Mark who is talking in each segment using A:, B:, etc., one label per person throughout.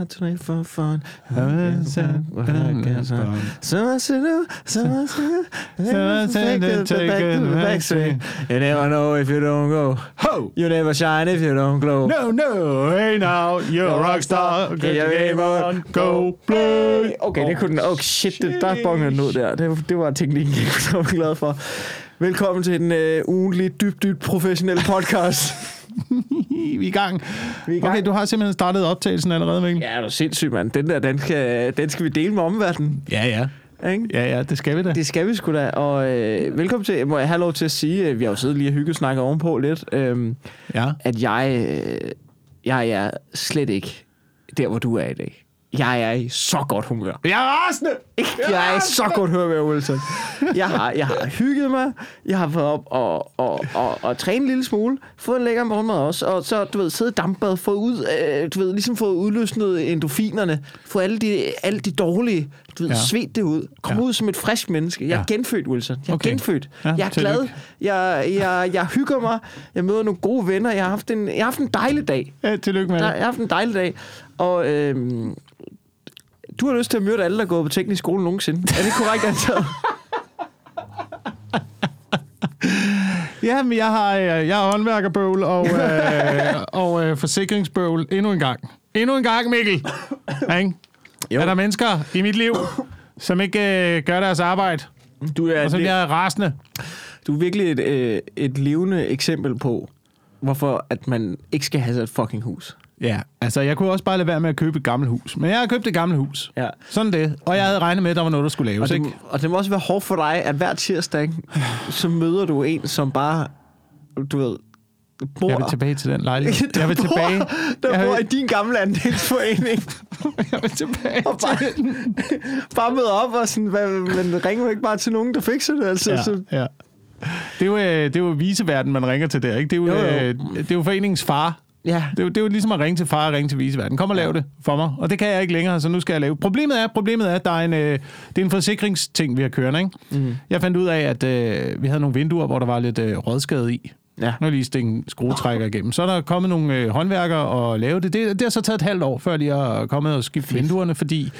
A: not tonight for fun. So I said, so I said, take it back street. You never know if you don't go.
B: Ho!
A: You never shine if you don't glow.
B: No, no, hey now, you're a rockstar. Get your game on, go play.
A: Okay, det kunne den. Oh shit, det, der bongede den ud der. Det, det var teknikken, jeg var glad for. Velkommen til den øh, ugentlige, dybt, dybt professionelle podcast.
B: Vi er i gang.
A: Vi er i gang.
B: Okay, du har simpelthen startet optagelsen allerede, Mikkel.
A: Ja, det er sindssygt, mand. Den der, den skal, den skal vi dele med omverdenen.
B: Ja, ja.
A: Ikke?
B: Ja, ja, det skal vi da.
A: Det skal vi sgu da. Og øh, velkommen til, må jeg have lov til at sige, øh, vi har jo siddet lige og hygget snakket ovenpå lidt, øh,
B: Ja.
A: at jeg, øh, jeg er slet ikke der, hvor du er i dag. Jeg er i så godt humør.
B: Jeg er rasende!
A: Jeg er i så godt humør, Wilson. Jeg har, jeg har hygget mig. Jeg har været op og, og, og, og trænet en lille smule. Fået en lækker morgenmad også. Og så, du ved, siddet i dampbad. Fået ud, øh, du ved, ligesom fået udløsnet endorfinerne. Fået alle de, alle de dårlige, du ved,
B: Ja.
A: svedt det ud. Kom
B: Ja.
A: ud som et frisk menneske. Jeg er
B: Ja.
A: genfødt, Wilson. Jeg er
B: Okay.
A: genfødt.
B: Ja,
A: jeg er
B: tillykke.
A: glad. Jeg, jeg, jeg hygger mig. Jeg møder nogle gode venner. Jeg har haft en, jeg har haft en dejlig dag.
B: Ja, tillykke med det.
A: jeg har haft en dejlig dag. Og øhm, du har lyst til at møde alle, der er gået på teknisk skole nogensinde. Er det korrekt antaget?
B: Ja, men jeg har, øh, jeg har håndværkerbøvl og, øh, og øh, forsikringsbøvl endnu en gang. Endnu en gang, Mikkel. Ikke?
A: Jo.
B: Er der mennesker i mit liv, som ikke øh, gør deres arbejde,
A: Du er,
B: og som
A: det,
B: jeg er rasende?
A: du er virkelig et, øh, et levende eksempel på, hvorfor at man ikke skal have sig et fucking hus.
B: Ja, altså jeg kunne også bare lade være med at købe et gammelt hus. Men jeg har købt et gammelt hus.
A: Ja.
B: Sådan det. Og jeg havde regnet med, at der var noget, der skulle
A: Og
B: laves.
A: det,
B: Ikke?
A: og det må også være hårdt for dig, at hver tirsdag, ikke, så møder du en, som bare, du ved, bor...
B: Jeg vil tilbage til den lejlighed.
A: der
B: Jeg vil
A: bor,
B: tilbage.
A: Der
B: jeg
A: bor i
B: vil,
A: din gamle andelsforening.
B: jeg vil tilbage
A: Og bare, bare møder op og sådan, hvad, men ringer du ikke bare til nogen, der fikser det? Altså,
B: Ja,
A: så,
B: ja. Det er jo, øh, det er jo viseverden, man ringer til der, ikke? Det er jo,
A: Jo, jo.
B: øh, det er jo foreningens far.
A: Ja.
B: Det er, jo, det er jo ligesom at ringe til far og ringe til viseverden. Kom og lav det for mig. Og det kan jeg ikke længere, så nu skal jeg lave. Problemet er, problemet er at der er en, øh, det er en forsikringsting, vi har kørende. Ikke? Mm. Jeg fandt ud af, at øh, vi havde nogle vinduer, hvor der var lidt øh, rådskade i.
A: Ja.
B: Nu er lige stikket en skruetrækker igennem. Så er der kommet nogle øh, håndværkere og lave det. det. Det har så taget et halvt år, før de har kommet og skiftet vinduerne, fordi,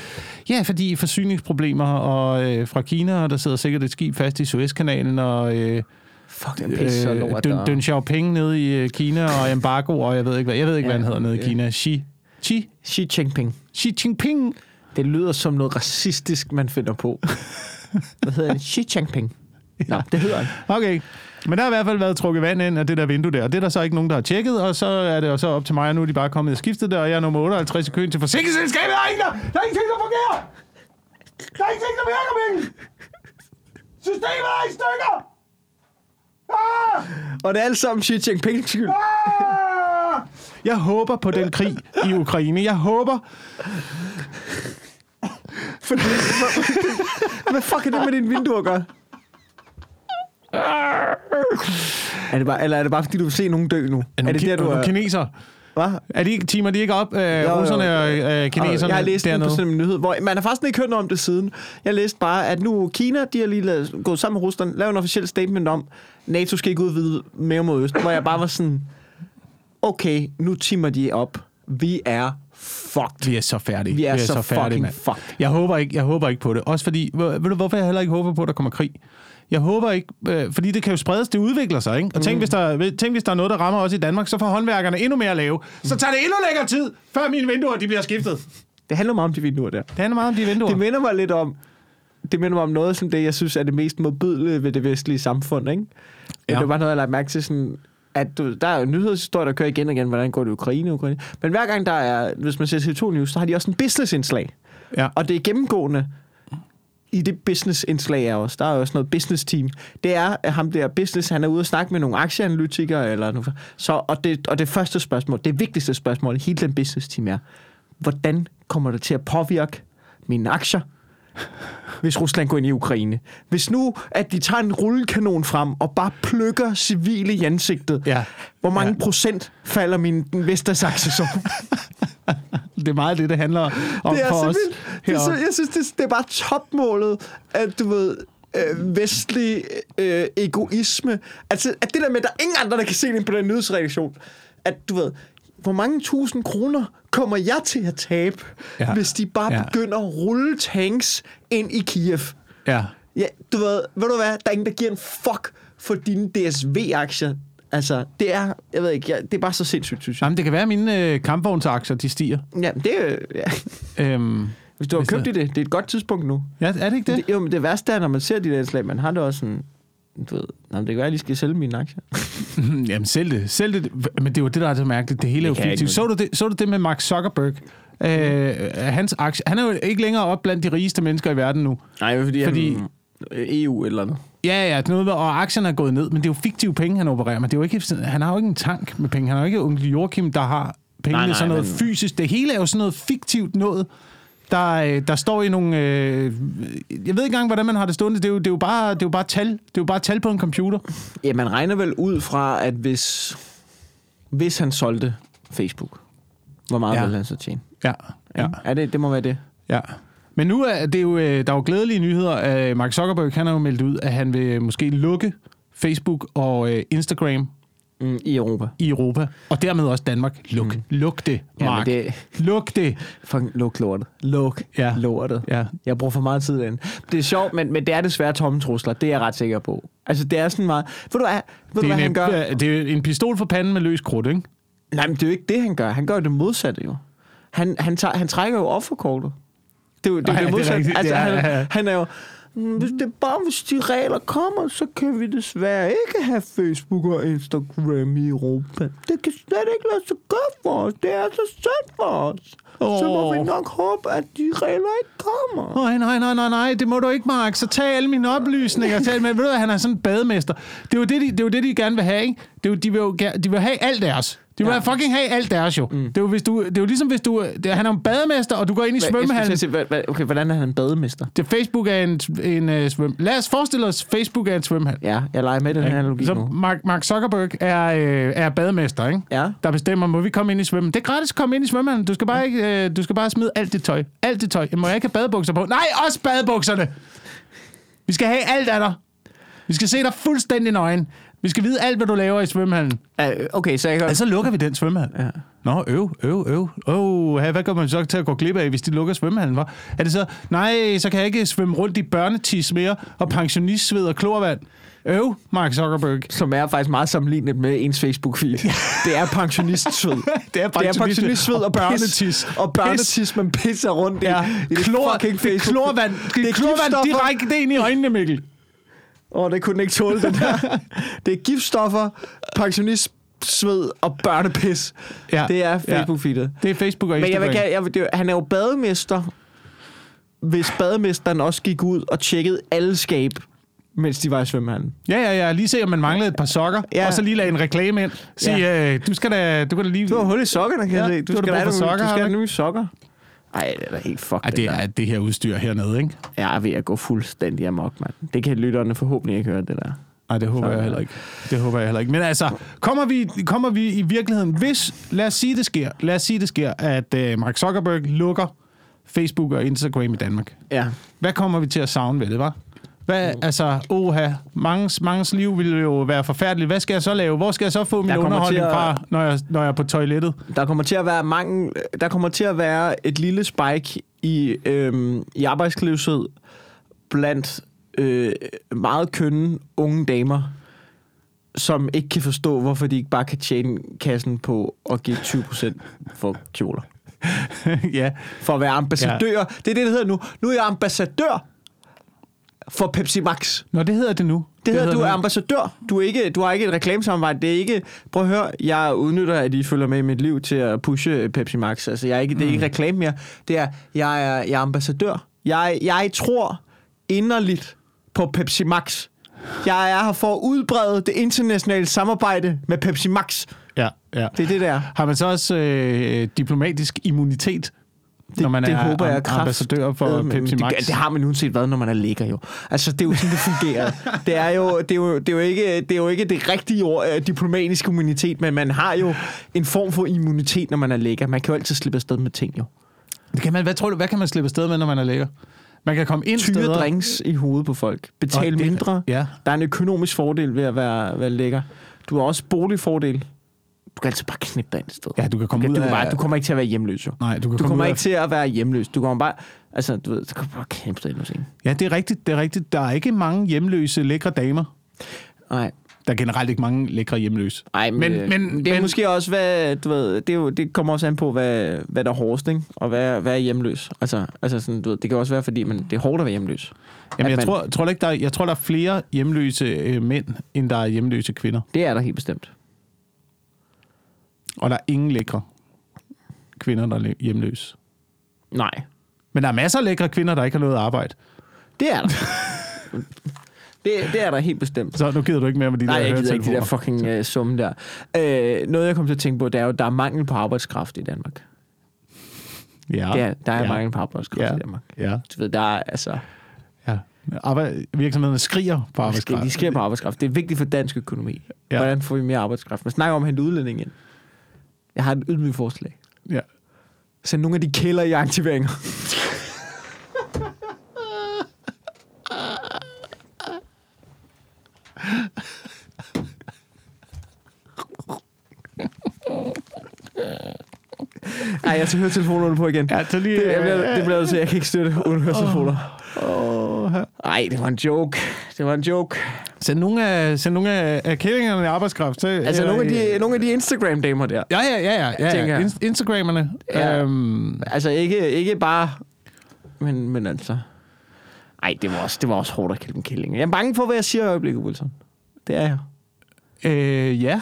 B: ja, fordi forsyningsproblemer og øh, fra Kina, og der sidder sikkert et skib fast i Suezkanalen, og øh,
A: Fuck, den pisse så lort,
B: Deng,
A: der.
B: Deng Xiaoping nede i øh, Kina, og embargo, og jeg ved ikke, hvad, jeg ved ikke, hvad
A: Ja,
B: han hedder nede i
A: ja.
B: Kina. Xi, Xi,
A: Xi Jinping.
B: Xi Jinping.
A: Det lyder som noget racistisk, man finder på. Hvad hedder det? Xi Jinping. Nå, det hedder han.
B: Okay. Men der har i hvert fald været trukket vand ind af det der vindue der. Det er der så ikke nogen, der har tjekket, og så er det jo så op til mig, og nu er de bare kommet og skiftet det, og jeg er nummer 58 i køen til forsikringsselskabet. Der er ikke der, der er ingenting, der fungerer! Der er ingenting, der virker, Mikkel! Systemet er i stykker! Ah!
A: Og det er alt sammen Xi Jinpings skyld.
B: Ah! Jeg håber på den krig i Ukraine. Jeg håber,
A: Fordi, hvad fuck er det med dine vinduer at gøre? Er det bare, eller er det bare, fordi du vil se nogen dø nu?
B: er,
A: er det der, du er...
B: kineser.
A: Hvad?
B: Er de ikke, timer de ikke op, øh,
A: Jo, jo,
B: russerne og
A: jo.
B: øh, kineserne
A: Jeg har læst på
B: dernede?
A: sådan en nyhed, hvor man har faktisk ikke hørt noget om det siden. Jeg læste bare, at nu Kina, de har lige lavet, gået sammen med Rusland, lavet en officiel statement om, NATO skal ikke udvide mere mod øst, hvor jeg bare var sådan, okay, nu timer de op. Vi er fucked.
B: Vi er så færdige.
A: Vi er, så,
B: så færdige,
A: fucking
B: mand.
A: fucked.
B: Jeg håber ikke, jeg håber ikke på det. Også fordi, ved du hvorfor jeg heller ikke håber på, at der kommer krig? Jeg håber ikke, øh, fordi det kan jo spredes, det udvikler sig, ikke? Og tænk,
A: Mm.
B: hvis der, tænk, hvis der er noget, der rammer os i Danmark, så får håndværkerne endnu mere at lave. Så tager det endnu længere tid, før mine vinduer de bliver skiftet.
A: Det handler meget om de vinduer der.
B: Det handler meget om de vinduer.
A: Det minder mig lidt om, det minder mig om noget som det, jeg synes er det mest modbydelige ved det vestlige samfund, ikke? Ja. Det var noget, jeg lagt mærke til, sådan, at du, der er jo nyhedshistorier, der kører igen og igen, hvordan går det i Ukraine, Ukraine. Men hver gang der er, hvis man ser TV2 News, så har de også en business-indslag.
B: Ja.
A: Og det er gennemgående i det business-indslag er også. Der er også noget business-team. Det er, at ham der business, han er ude og snakke med nogle aktieanalytikere, eller noget. Så, og, det, og det første spørgsmål, det vigtigste spørgsmål i hele den business-team er, hvordan kommer det til at påvirke mine aktier, hvis Rusland går ind i Ukraine. Hvis nu, at de tager en rullekanon frem og bare plukker civile i ansigtet,
B: Ja.
A: hvor mange
B: Ja.
A: procent falder min Vestas-aktie så?
B: Det er meget det, det handler om
A: det er
B: for os.
A: det er, så, jeg synes, det, det er bare topmålet, at du ved, øh, vestlig øh, egoisme. Altså, at det der med, at der er ingen andre, der kan se det på den nyhedsredaktion. At du ved, hvor mange tusind kroner kommer jeg til at tabe,
B: Ja.
A: hvis de bare
B: ja.
A: begynder at rulle tanks ind i Kiev?
B: Ja.
A: Ja, du ved, ved du hvad, der er ingen, der giver en fuck for dine DSV-aktier. Altså, det er, jeg ved ikke, jeg, det er bare så sindssygt, synes jeg.
B: Jamen, det kan være, at mine øh, kampvognsaktier, de stiger.
A: Ja, det er, ja.
B: Øhm,
A: Hvis du har
B: Hvis
A: købt
B: det-
A: i det, det er et godt tidspunkt nu.
B: ja, er det ikke det?
A: Det, jo, men det værste er, når man ser de der slag, man har det også sådan, du ved, nå, det kan være, at jeg lige skal sælge mine aktier.
B: Jamen, selv det. Selv det. Men det er jo det, der er så mærkeligt. Det hele er jo
A: Det kan jeg
B: fiktivt. Så du, det, så du det med Mark Zuckerberg? Øh, hans aktie, han er jo ikke længere op blandt de rigeste mennesker i verden nu.
A: Nej, fordi,
B: Fordi-
A: han, EU eller noget.
B: Ja, ja, det er noget og aktierne er gået ned, men det er jo fiktive penge, han opererer med. Det er jo ikke, han har jo ikke en tank med penge. Han har jo ikke onkel Joachim, der har pengene
A: Nej, nej,
B: sådan noget
A: men-
B: fysisk. Det hele er jo sådan noget fiktivt noget, der, øh, der står i nogle... Øh, jeg ved ikke engang, hvordan man har det stående. Det er jo, det er jo, bare, det er jo bare tal. Det er jo bare tal på en computer.
A: Ja, man regner vel ud fra, at hvis, hvis han solgte Facebook, hvor meget
B: Ja.
A: ja. ville han så tjene?
B: Ja, ja.
A: Er det, det må være det.
B: Ja. Men nu er det jo, øh, der er jo glædelige nyheder. Øh, Mark Zuckerberg han har jo meldt ud, at han vil måske lukke Facebook og øh, Instagram
A: Mm, I Europa.
B: i Europa, og dermed også Danmark. Luk, mm. luk det,
A: Ja,
B: Mark.
A: men det,
B: Luk det.
A: fucking luk lortet. Luk
B: Ja.
A: lortet.
B: Ja.
A: Jeg bruger for meget tid derinde. Det er sjovt, men, men det er desværre tomme trusler. Det er jeg ret sikker på. Altså, det er sådan meget... Ved du hvad, ved du, hvad han gør?
B: det er en pistol for panden med løs krudt, ikke?
A: Nej, men det er jo ikke det, han gør. Han gør det modsatte, jo. Han, han, tager, han trækker jo offerkortet. Det er jo det,
B: Ej, det er
A: det altså, han,
B: ja, ja.
A: han er jo... "Mm, Hvis det er bare, hvis de regler kommer, så kan vi desværre ikke have Facebook og Instagram i Europa. Det kan slet ikke lade sig gøre for os. Det er så synd for os. Så må vi nok håbe, at de regler ikke kommer.
B: Nej, nej, nej, nej, nej, det må du ikke, Mark. Så tag alle mine oplysninger. Tag, men ved du han er sådan en bademester. Det er jo det, de, det, er jo det, de gerne vil have, ikke? Det er jo, de, vil jo, de vil have alt deres. De vil
A: Ja.
B: fucking have alt deres jo. Mm. Det, er jo, hvis du, det er jo ligesom, hvis du... Det, han er en bademester, og du går ind i svømmehallen.
A: at sige, hvad- hvad- Okay, hvordan er han en bademester?
B: Det Facebook er en, en uh, svøm... Lad os forestille os, Facebook er en svømmehal.
A: Ja, jeg leger med den her analogi
B: Så
A: nu.
B: Mark, Mark Zuckerberg er, øh, er bademester, ikke?
A: Ja.
B: Der bestemmer, må vi komme ind i svømmen. Det er gratis at komme ind i svømmehallen. Du skal bare, ikke, øh, du skal bare smide alt dit tøj. Alt dit tøj. Må jeg ikke have badebukser på? Nej, også badebukserne! Vi skal have alt af dig. Vi skal se dig fuldstændig nøgen. Vi skal vide alt, hvad du laver i svømmehallen.
A: Uh, Okay, så jeg kan...
B: Ja, så lukker vi den svømmehal.
A: Ja.
B: Nå, øv, øv, øv. Oh, hvad kommer man så til at gå glip af, hvis de lukker svømmehallen? Var? Er det så, nej, så kan jeg ikke svømme rundt i børnetis mere, og pensionistsved og klorvand. Øv, Mark Zuckerberg.
A: som er faktisk meget sammenlignet med ens Facebook-feed. det er pensionistsved.
B: Det er
A: Det pensionistsved og,
B: og
A: børnetis. Og børnetis, man pisser rundt
B: Ja,
A: i. i det
B: klor,
A: fucking
B: det er
A: Facebook.
B: klorvand, det er klorvand direkte ind i øjnene, Mikkel.
A: Åh, oh, det kunne den ikke tåle, det der. det er giftstoffer, pensionistsved og børnepis.
B: Ja,
A: Det er
B: ja.
A: Facebook-feedet.
B: Det er Facebook og
A: Men jeg vil, jeg vil, det, han er jo bademester, hvis bademesteren også gik ud og tjekkede alle skab, mens de var i svømmehallen.
B: Ja, ja, ja. Lige se, om man manglede et par sokker,
A: Ja.
B: ja. og så lige lade en reklame ind. Sige, ja. øh, du skal da, du kan da lige...
A: Du har hul i sokkerne, kan
B: Ja,
A: jeg se. Du
B: du
A: skal,
B: da
A: nogle,
B: sokker,
A: du skal
B: du
A: have nye sokker. Ej, det er da helt fuck.
B: Ej, det er det her udstyr hernede, ikke?
A: Jeg er ved at gå fuldstændig amok, mand. Det kan lytterne forhåbentlig ikke høre, det der.
B: Nej, det håber
A: Så-
B: jeg heller ikke. Det håber jeg heller ikke. Men altså, kommer vi, kommer vi i virkeligheden, hvis, lad os sige, det sker, lad os sige, det sker, at uh, Mark Zuckerberg lukker Facebook og Instagram i Danmark.
A: Ja.
B: Hvad kommer vi til at savne ved det, var? Hvad, altså, oha, mangens, mangens liv ville jo være forfærdeligt. Hvad skal jeg så lave? Hvor skal jeg så få min
A: Der
B: underholdning
A: at-
B: fra, når jeg, når jeg er på toilettet?
A: Der kommer til at være mange, der kommer til at være et lille spike i, øhm, i arbejdsløshed blandt øh, meget kønne unge damer, som ikke kan forstå, hvorfor de ikke bare kan tjene kassen på at give 20% for kjoler.
B: ja,
A: For at være ambassadør. Ja. Det er det, det hedder nu. Nu er jeg ambassadør for Pepsi Max.
B: Nå, det hedder det nu.
A: Det hedder, du er ambassadør. Du, er ikke, du har ikke et reklamesamarbejde. Det er ikke... Prøv at høre, jeg udnytter, at I følger med i mit liv til at pushe Pepsi Max. Altså, jeg er ikke, det er
B: Mm.
A: ikke reklame mere. Det er, jeg er, jeg er ambassadør. Jeg, jeg tror inderligt på Pepsi Max. Jeg er her for at udbrede det internationale samarbejde med Pepsi Max.
B: Ja, ja.
A: Det er det, der.
B: Har man så også øh, diplomatisk immunitet,
A: Det,
B: når man
A: det
B: er
A: håber jeg kraft-
B: ambassadør for
A: Øh,
B: Pepsi Max?
A: Det, det har man uanset hvad, når man er lækker jo. Altså, det er jo sådan, det fungerer. det, er jo, det, er jo, det, er jo ikke, det er jo ikke det rigtige ord, øh, diplomatisk immunitet, men man har jo en form for immunitet, når man er lækker. Man kan jo altid slippe afsted med ting, jo.
B: Det kan man, hvad tror du, hvad kan man slippe afsted med, når man er lækker? Man kan komme ind
A: Tyre
B: steder...
A: drinks i hovedet på folk. Betale mindre.
B: Ja.
A: Der er en økonomisk fordel ved at være, være lækker. Du har også boligfordel. Du kan altid bare knippe dig ind et sted.
B: Ja, du kan komme
A: du,
B: ud
A: kan
B: af...
A: bare, du kommer ikke til at være hjemløs, jo.
B: Nej, du kan
A: Du
B: komme
A: kommer ikke
B: af...
A: til at være hjemløs. Du kommer bare... Altså, du ved, du kan bare knippe dig ind en.
B: Ja, det er rigtigt, det er rigtigt. Der er ikke mange hjemløse lækre damer.
A: Nej.
B: Der er generelt ikke mange lækre hjemløse.
A: Ej, men,
B: Men-
A: men,
B: men-
A: det er
B: men-
A: måske også, hvad, du ved, det, er jo, det kommer også an på, hvad, hvad der er hårdest, ikke? Og hvad, hvad er hjemløs. Altså, altså sådan, du ved, det kan også være, fordi man, det er hårdt at være hjemløs.
B: Jamen, jeg
A: man-
B: tror, tror ikke, der er, jeg tror, der er flere hjemløse øh, mænd, end der er hjemløse kvinder.
A: Det er der helt bestemt.
B: Og der er ingen lækre kvinder, der er hjemløse.
A: Nej,
B: Men der er masser af lækre kvinder, der ikke har noget arbejde.
A: det er der. det, det er der helt bestemt.
B: Så nu gider du ikke mere med de
A: Nej,
B: der
A: jeg gider ikke de der fucking uh, summe der. Uh, noget, jeg kom til at tænke på, det er jo, at der er mangel på arbejdskraft i Danmark.
B: Ja,
A: Ja, der er
B: ja,
A: mangel på arbejdskraft
B: Ja.
A: i Danmark.
B: Ja,
A: Du ved, der er altså...
B: ja. Arbejde, virksomhederne skriger på arbejdskraft.
A: de skal på arbejdskraft. Det er vigtigt for dansk økonomi.
B: Ja.
A: Hvordan får vi mere arbejdskraft? Man snakker om at hente udlænding ind. Jeg har et ydmygt forslag.
B: Ja.
A: Send nogle af de kælder i aktiveringer. Ej, jeg tager høretelefonerne på igen.
B: Ja, så lige...
A: Det, jeg bliver, det bliver til. Jeg kan ikke støtte uden høretelefoner.
B: Åh, her.
A: Ej, det var en joke. Det var en joke.
B: Send nogle af, send nogle af, af kællingerne i arbejdskraft. Så,
A: Altså,
B: eller,
A: nogle af de, nogle af de Instagram-damer der.
B: Ja, ja, ja, ja. ja, ja. Inst- Instagrammerne.
A: Ja.
B: Øhm,
A: Altså ikke, ikke bare... Men, men altså... Ej, det var, også, det var også hårdt at kalde dem kællinger. Jeg er bange for, hvad jeg siger i øjeblikket, Wilson. Det er jeg.
B: øh, ja.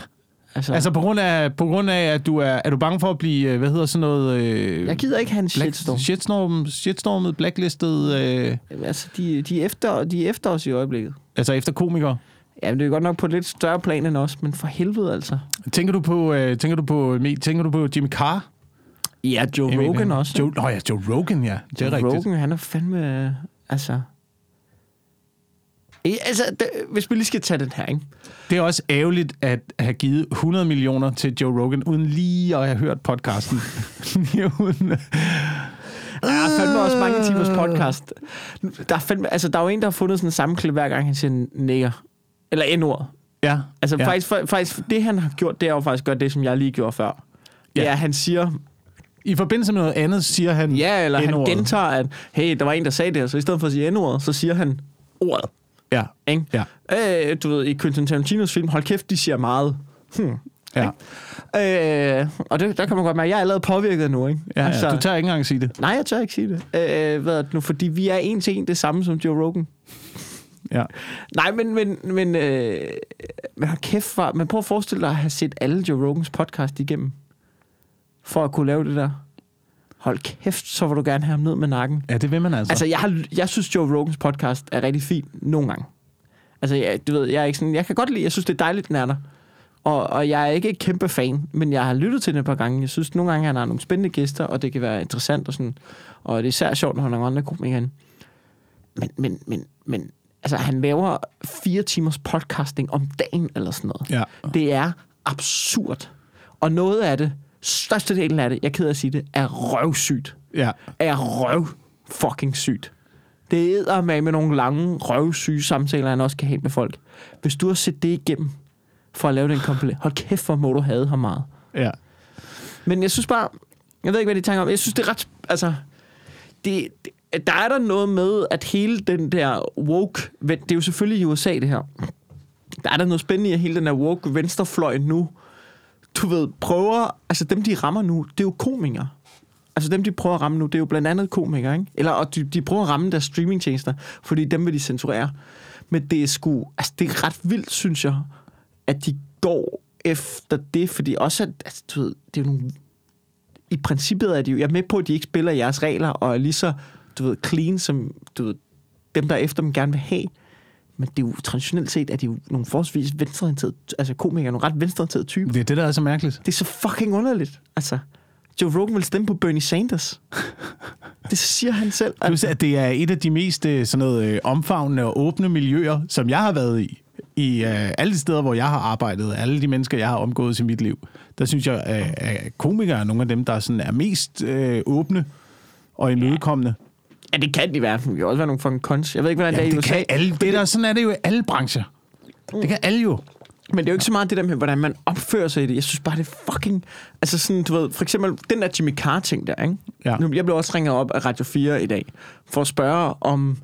A: Altså,
B: Altså på grund af, på grund af at du er, er du bange for at blive, øh, hvad hedder sådan noget... Øh,
A: jeg gider ikke have en
B: black,
A: shitstorm.
B: shitstorm, shitstormet, blacklistet, øh,
A: Jamen, Altså, de, de, er efter, de er efter os i øjeblikket.
B: Altså efter komikere.
A: Jamen, det er godt nok på et lidt større plan end os, men for helvede altså.
B: Tænker du på, øh, tænker du på, tænker du på Jimmy Carr?
A: Ja, Joe
B: Emil,
A: Rogan også.
B: Joe, oh ja, Joe Rogan, ja. Det er
A: Joe
B: rigtigt.
A: Rogan, han er fandme... øh, Altså... Eh, Altså, det, hvis vi lige skal tage den her, ikke?
B: Det er også ærgerligt at have givet 100 millioner til Joe Rogan, uden lige at have hørt podcasten. Uden,
A: Der er fandme også mange timers podcast. Der er, fandme, altså, der er jo en, der har fundet sådan en sammenklip, hver gang han siger nigger. Eller n-ordet.
B: ja,
A: Altså
B: ja.
A: faktisk, for, faktisk, det han har gjort, det er jo faktisk godt det, som jeg lige gjorde før. Det
B: Ja.
A: er, at han siger,
B: I forbindelse med noget andet, siger han...
A: ja, eller han gentager, at hey, der var en, der sagde det her, så i stedet for at sige n-ordet, så siger han ordet.
B: Ja,
A: Ikke?
B: ja,
A: Øh, du ved, i Quentin Tarantinos film, hold kæft, de siger meget. Hmm.
B: Ja.
A: Øh, og det, der kan man godt mærke, at jeg er allerede påvirket nu, ikke?
B: ja, altså, du tager ikke engang sige det.
A: Nej, jeg tør ikke sige det. Øh, hvad er det nu? Fordi vi er en til en det samme som Joe Rogan.
B: Ja.
A: Nej, men, men, men, øh, men kæft, for, men prøv at forestille dig at have set alle Joe Rogans podcast igennem, for at kunne lave det der. Hold kæft, så vil du gerne have ham ned med nakken.
B: ja, det vil man altså.
A: Altså, jeg, har, jeg synes, Joe Rogans podcast er rigtig fin nogle gange. Altså, jeg, du ved, jeg er ikke sådan, jeg kan godt lide, jeg synes, det er dejligt, den er der. Og, og jeg er ikke et kæmpe fan, men jeg har lyttet til den et par gange. Jeg synes, nogle gange, han har nogle spændende gæster, og det kan være interessant og sådan. Og det er især sjovt, når han har andre komikere. Men, men, men, men, altså, han laver fire timers podcasting om dagen eller sådan noget.
B: Ja.
A: Det er absurd. Og noget af det, størstedelen af det, jeg er ked af at sige det, er røvsygt
B: ja.
A: er røv fucking sygt. Det er med med nogle lange røvsyge samtaler, han også kan have med folk. Hvis du har set det igennem for at lave den komplet, hold kæft, hvor må du have ham meget.
B: Ja.
A: Men jeg synes bare, jeg ved ikke, hvad de tænker om. Jeg synes, det er ret, altså, det, det, der er der noget med, at hele den der woke, det er jo selvfølgelig i USA, det her. Der er der noget spændende i, at hele den der woke venstrefløj nu, du ved, prøver, altså dem, de rammer nu, det er jo komikere. Altså dem, de prøver at ramme nu, det er jo blandt andet komikere, ikke? Eller og de, de prøver at ramme deres streamingtjenester, fordi dem vil de censurere. Men det er sgu, altså det er ret vildt, synes jeg, at de går efter det, fordi også, at, altså, du ved, det er jo nogle, i princippet er de jo, jeg er med på, at de ikke spiller jeres regler, og er lige så, du ved, clean, som, du ved, dem, der efter dem gerne vil have. Men det er jo traditionelt set, at de jo nogle forholdsvis venstreorienterede, altså komikere, nogle ret venstreorienterede typer.
B: Det er det, der er så mærkeligt.
A: Det er så fucking underligt. Altså, Joe Rogan vil stemme på Bernie Sanders. Det siger han selv.
B: Plus, at det er et af de mest øh, sådan noget, øh, omfavnende og åbne miljøer, som jeg har været i. I øh, alle de steder, hvor jeg har arbejdet, alle de mennesker, jeg har omgået i mit liv. Der synes jeg, at, at komikere er nogle af dem, der sådan er mest øh, åbne og imødekommende.
A: Ja, det kan de være. Det kan også være nogle fucking cons. Jeg ved ikke, hvordan
B: Ja,
A: det er i
B: det
A: USA.
B: kan alle. Det der, sådan er det jo i alle brancher. Det kan alle jo.
A: Men det er jo ikke så meget det der med, hvordan man opfører sig i det. Jeg synes bare, det er fucking... Altså sådan, du ved, for eksempel den der Jimmy Carr-ting der, ikke?
B: Ja.
A: Nu, jeg blev også ringet op af Radio 4 i dag, for at spørge, om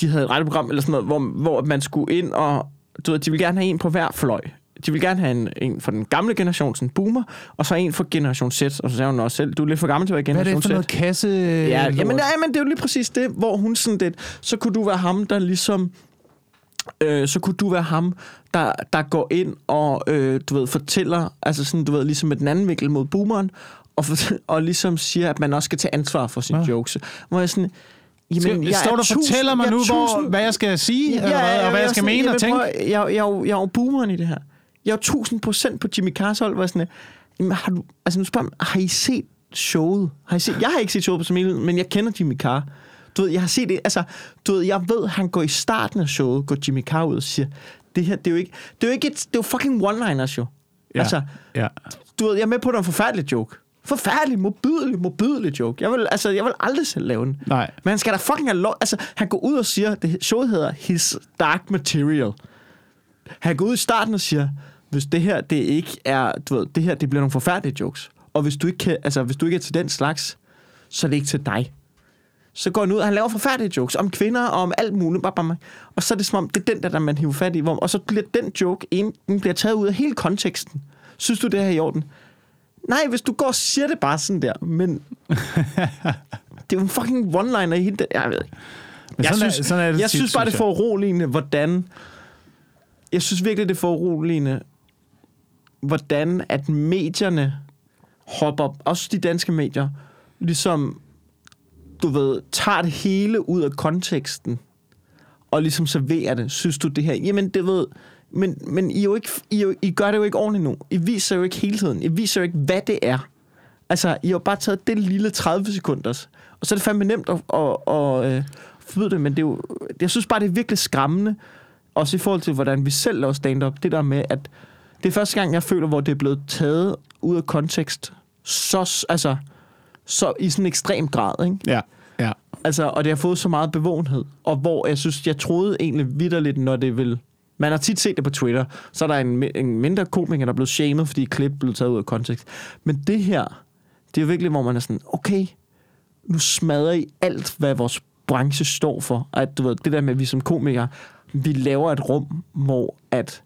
A: de havde et radioprogram eller sådan noget, hvor, hvor man skulle ind og... Du ved, de ville gerne have en på hver fløj. De ville gerne have en, en for den gamle generation, sådan boomer, og så en for generation Z. Og så sagde hun også selv, du er lidt for gammel til at være
B: Hvad er
A: generation
B: det for
A: Z.
B: noget kasse?
A: Ja, jamen, ja, men det er jo lige præcis det, hvor hun sådan lidt, så kunne du være ham, der ligesom, øh, så kunne du være ham, der, der går ind og, øh, du ved, fortæller, altså sådan, du ved, ligesom med den anden vinkel mod boomeren, og, for, og ligesom siger, at man også skal tage ansvar for sine
B: Ja.
A: ja. jokes. Hvor jeg sådan, jamen,
B: Skal,
A: jeg
B: står du og
A: tusind-
B: fortæller mig
A: jeg
B: nu, hvor,
A: tusind-
B: hvad jeg skal sige, ja, eller hvad, og hvad jeg skal
A: er
B: mene og tænke?
A: Jeg, jeg, jeg, jeg er jo boomeren i det her. Jeg er jo 1000 procent på Jimmy Carrs hold, hvor jeg sådan, jamen, har du, altså nu spørger jeg, har I set showet? Har I set, jeg har ikke set showet på Samil, men jeg kender Jimmy Carr. Du ved, jeg har set det, altså, du ved, jeg ved, han går i starten af showet, går Jimmy Carr ud og siger, det her, det er jo ikke, det er jo ikke et, det er jo fucking one-liners jo.
B: Ja,
A: Altså,
B: ja.
A: du ved, jeg er med på, at det er en forfærdelig joke. Forfærdelig, modbydelig, modbydelig joke. Jeg vil, altså, jeg vil aldrig selv lave den.
B: Nej.
A: Men han skal da fucking have lov... Altså, han går ud og siger, det showet hedder His Dark Material. Han går ud i starten og siger, hvis det her, det ikke er... Du ved, det her, det bliver nogle forfærdelige jokes. Og hvis du ikke, kan, altså, hvis du ikke er til den slags, så er det ikke til dig. Så går han ud, og han laver forfærdelige jokes om kvinder og om alt muligt. Bam, bam. Og så er det som om, det er den der, der man hiver fat i. Hvor, og så bliver den joke, en, den bliver taget ud af hele konteksten. Synes du, det her er i orden? Nej, hvis du går og siger det bare sådan der, men... det er jo en fucking one-liner i hele det. Jeg ved ikke.
B: Men
A: Jeg
B: sådan
A: synes,
B: er, sådan er det
A: jeg
B: tit,
A: synes bare, det er
B: jeg.
A: for uroligende, hvordan... Jeg synes virkelig, det er for uroligende, hvordan at medierne hopper, også de danske medier, ligesom, du ved, tager det hele ud af konteksten, og ligesom serverer det. Synes du det her? Jamen, det ved... Men, men I, jo ikke, I, jo, I gør det jo ikke ordentligt nu. I viser jo ikke hele tiden. I viser jo ikke, hvad det er. Altså, I har bare taget det lille 30 sekunders. Og så er det fandme nemt at, at, at, at forbyde det, men det er jo, jeg synes bare, det er virkelig skræmmende, også i forhold til, hvordan vi selv laver stand-up. Det der med, at det er første gang, jeg føler, hvor det er blevet taget ud af kontekst, så, altså, så i sådan en ekstrem grad, ikke?
B: Ja, ja.
A: Altså, og det har fået så meget bevågenhed. Og hvor jeg synes, jeg troede egentlig vidderligt, når det vil... Man har tit set det på Twitter. Så er der en, en mindre komiker, der er blevet shamed, fordi et klip blev taget ud af kontekst. Men det her, det er virkelig, hvor man er sådan, okay, nu smadrer I alt, hvad vores branche står for. At, du ved, det der med, at vi som komikere, vi laver et rum, hvor at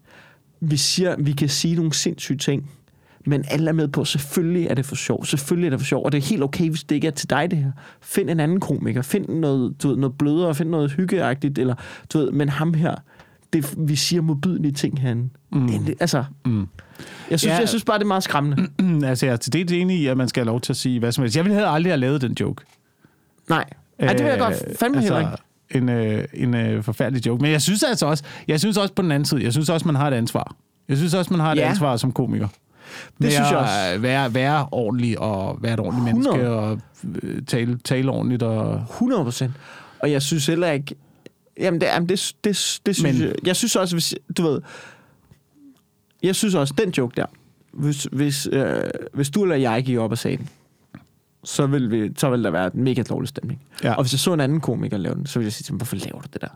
A: vi siger, vi kan sige nogle sindssyge ting, men alle er med på, selvfølgelig er det for sjov, selvfølgelig er det for sjov, og det er helt okay, hvis det ikke er til dig det her. Find en anden komiker, find noget, du ved, noget blødere, find noget hyggeagtigt, eller du ved, men ham her, det, vi siger modbydelige ting herinde. Mm. Det, det, altså,
B: Mm.
A: jeg synes,
B: Ja.
A: jeg synes bare, det er meget skræmmende.
B: altså, jeg er til det enig i, at man skal have lov til at sige hvad som helst. Jeg ville have aldrig have lavet den joke.
A: Nej, Ej, det vil jeg godt fandme
B: altså,
A: heller ikke.
B: En, øh, en øh, forfærdelig joke. Men jeg synes altså også, jeg synes også på den anden side, jeg synes også, man har et ansvar. Jeg synes også, man har et
A: Ja.
B: ansvar som komiker. Med
A: synes jeg også.
B: øh, Være, være ordentlig og være et ordentligt
A: 100.
B: menneske og øh, tale, tale ordentligt. Og...
A: 100 procent. Og jeg synes heller ikke... Jamen, det, jamen, det, det, det synes
B: Men-
A: jeg... Jeg synes også, hvis... Du ved... Jeg synes også, den joke der... Hvis, hvis, øh, hvis du eller jeg gik op og sagde den, så vil, vi, så vil der være en mega dårlig stemning.
B: Ja.
A: Og hvis jeg så en anden komiker lave den, så ville jeg sige til ham, hvorfor laver du det der?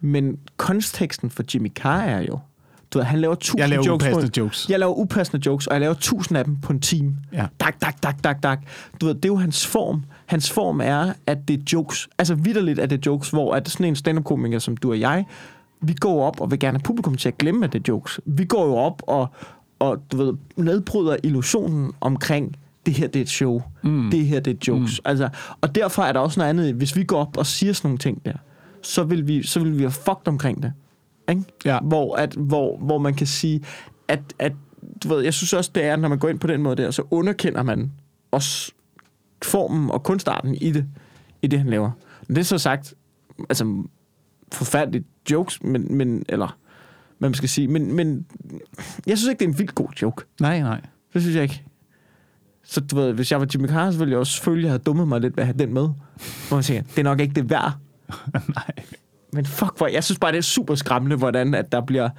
A: Men konteksten for Jimmy Carr er jo... Du ved, han laver tusind
B: Jeg laver
A: jokes på
B: upassende jokes.
A: jeg laver upassende jokes, og jeg laver tusind af dem på en time.
B: Ja.
A: Dak, dak, dak, dak, dak. Du ved, det er jo hans form. Hans form er, at det er jokes. Altså vidderligt er det jokes, hvor at sådan en stand-up-komiker som du og jeg, vi går op og vil gerne have publikum til at glemme, at det er jokes. Vi går jo op og, og du ved, nedbryder illusionen omkring, det her det er et show. Mm. Det her det er jokes. Mm. Altså, og derfor er der også noget andet, hvis vi går op og siger sådan nogle ting der, så vil vi, så vil vi være fucked omkring det. Ikke?
B: Ja.
A: Hvor, at, hvor, hvor man kan sige, at, at du ved, jeg synes også, det er, når man går ind på den måde der, så underkender man også formen og kunstarten i det, i det han laver. Men det er så sagt, altså forfærdeligt jokes, men, men eller hvad man skal sige, men, men jeg synes ikke, det er en vildt god joke.
B: Nej, nej.
A: Det synes jeg ikke. Så du ved, hvis jeg var Jimmy Carr, så ville jeg også jeg havde dummet mig lidt ved at have den med. Hvor man siger, det er nok ikke det værd.
B: nej.
A: Men fuck, hvor, jeg synes bare, det er super skræmmende, hvordan at der bliver...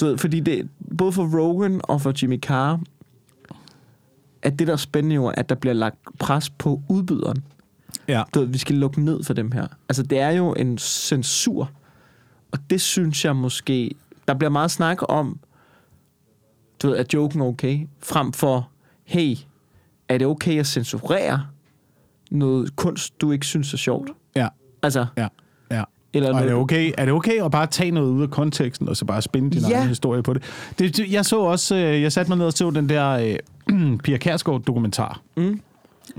A: Du ved, fordi det, både for Rogan og for Jimmy Carr, at det, der er spændende jo, at der bliver lagt pres på udbyderen.
B: Ja.
A: Du ved, vi skal lukke ned for dem her. Altså, det er jo en censur. Og det synes jeg måske... Der bliver meget snak om, du ved, er joken okay? Frem for, hey, er det okay at censurere noget kunst, du ikke synes er sjovt?
B: Ja,
A: Altså,
B: ja.
A: Eller
B: Og er det, okay, er det okay at bare tage noget ud af konteksten, og så bare spænde din
A: Ja.
B: ja. egen historie på det? det? Jeg så også, øh, jeg satte mig ned og så den der øh, Pia Kærsgaard dokumentar.
A: Mm.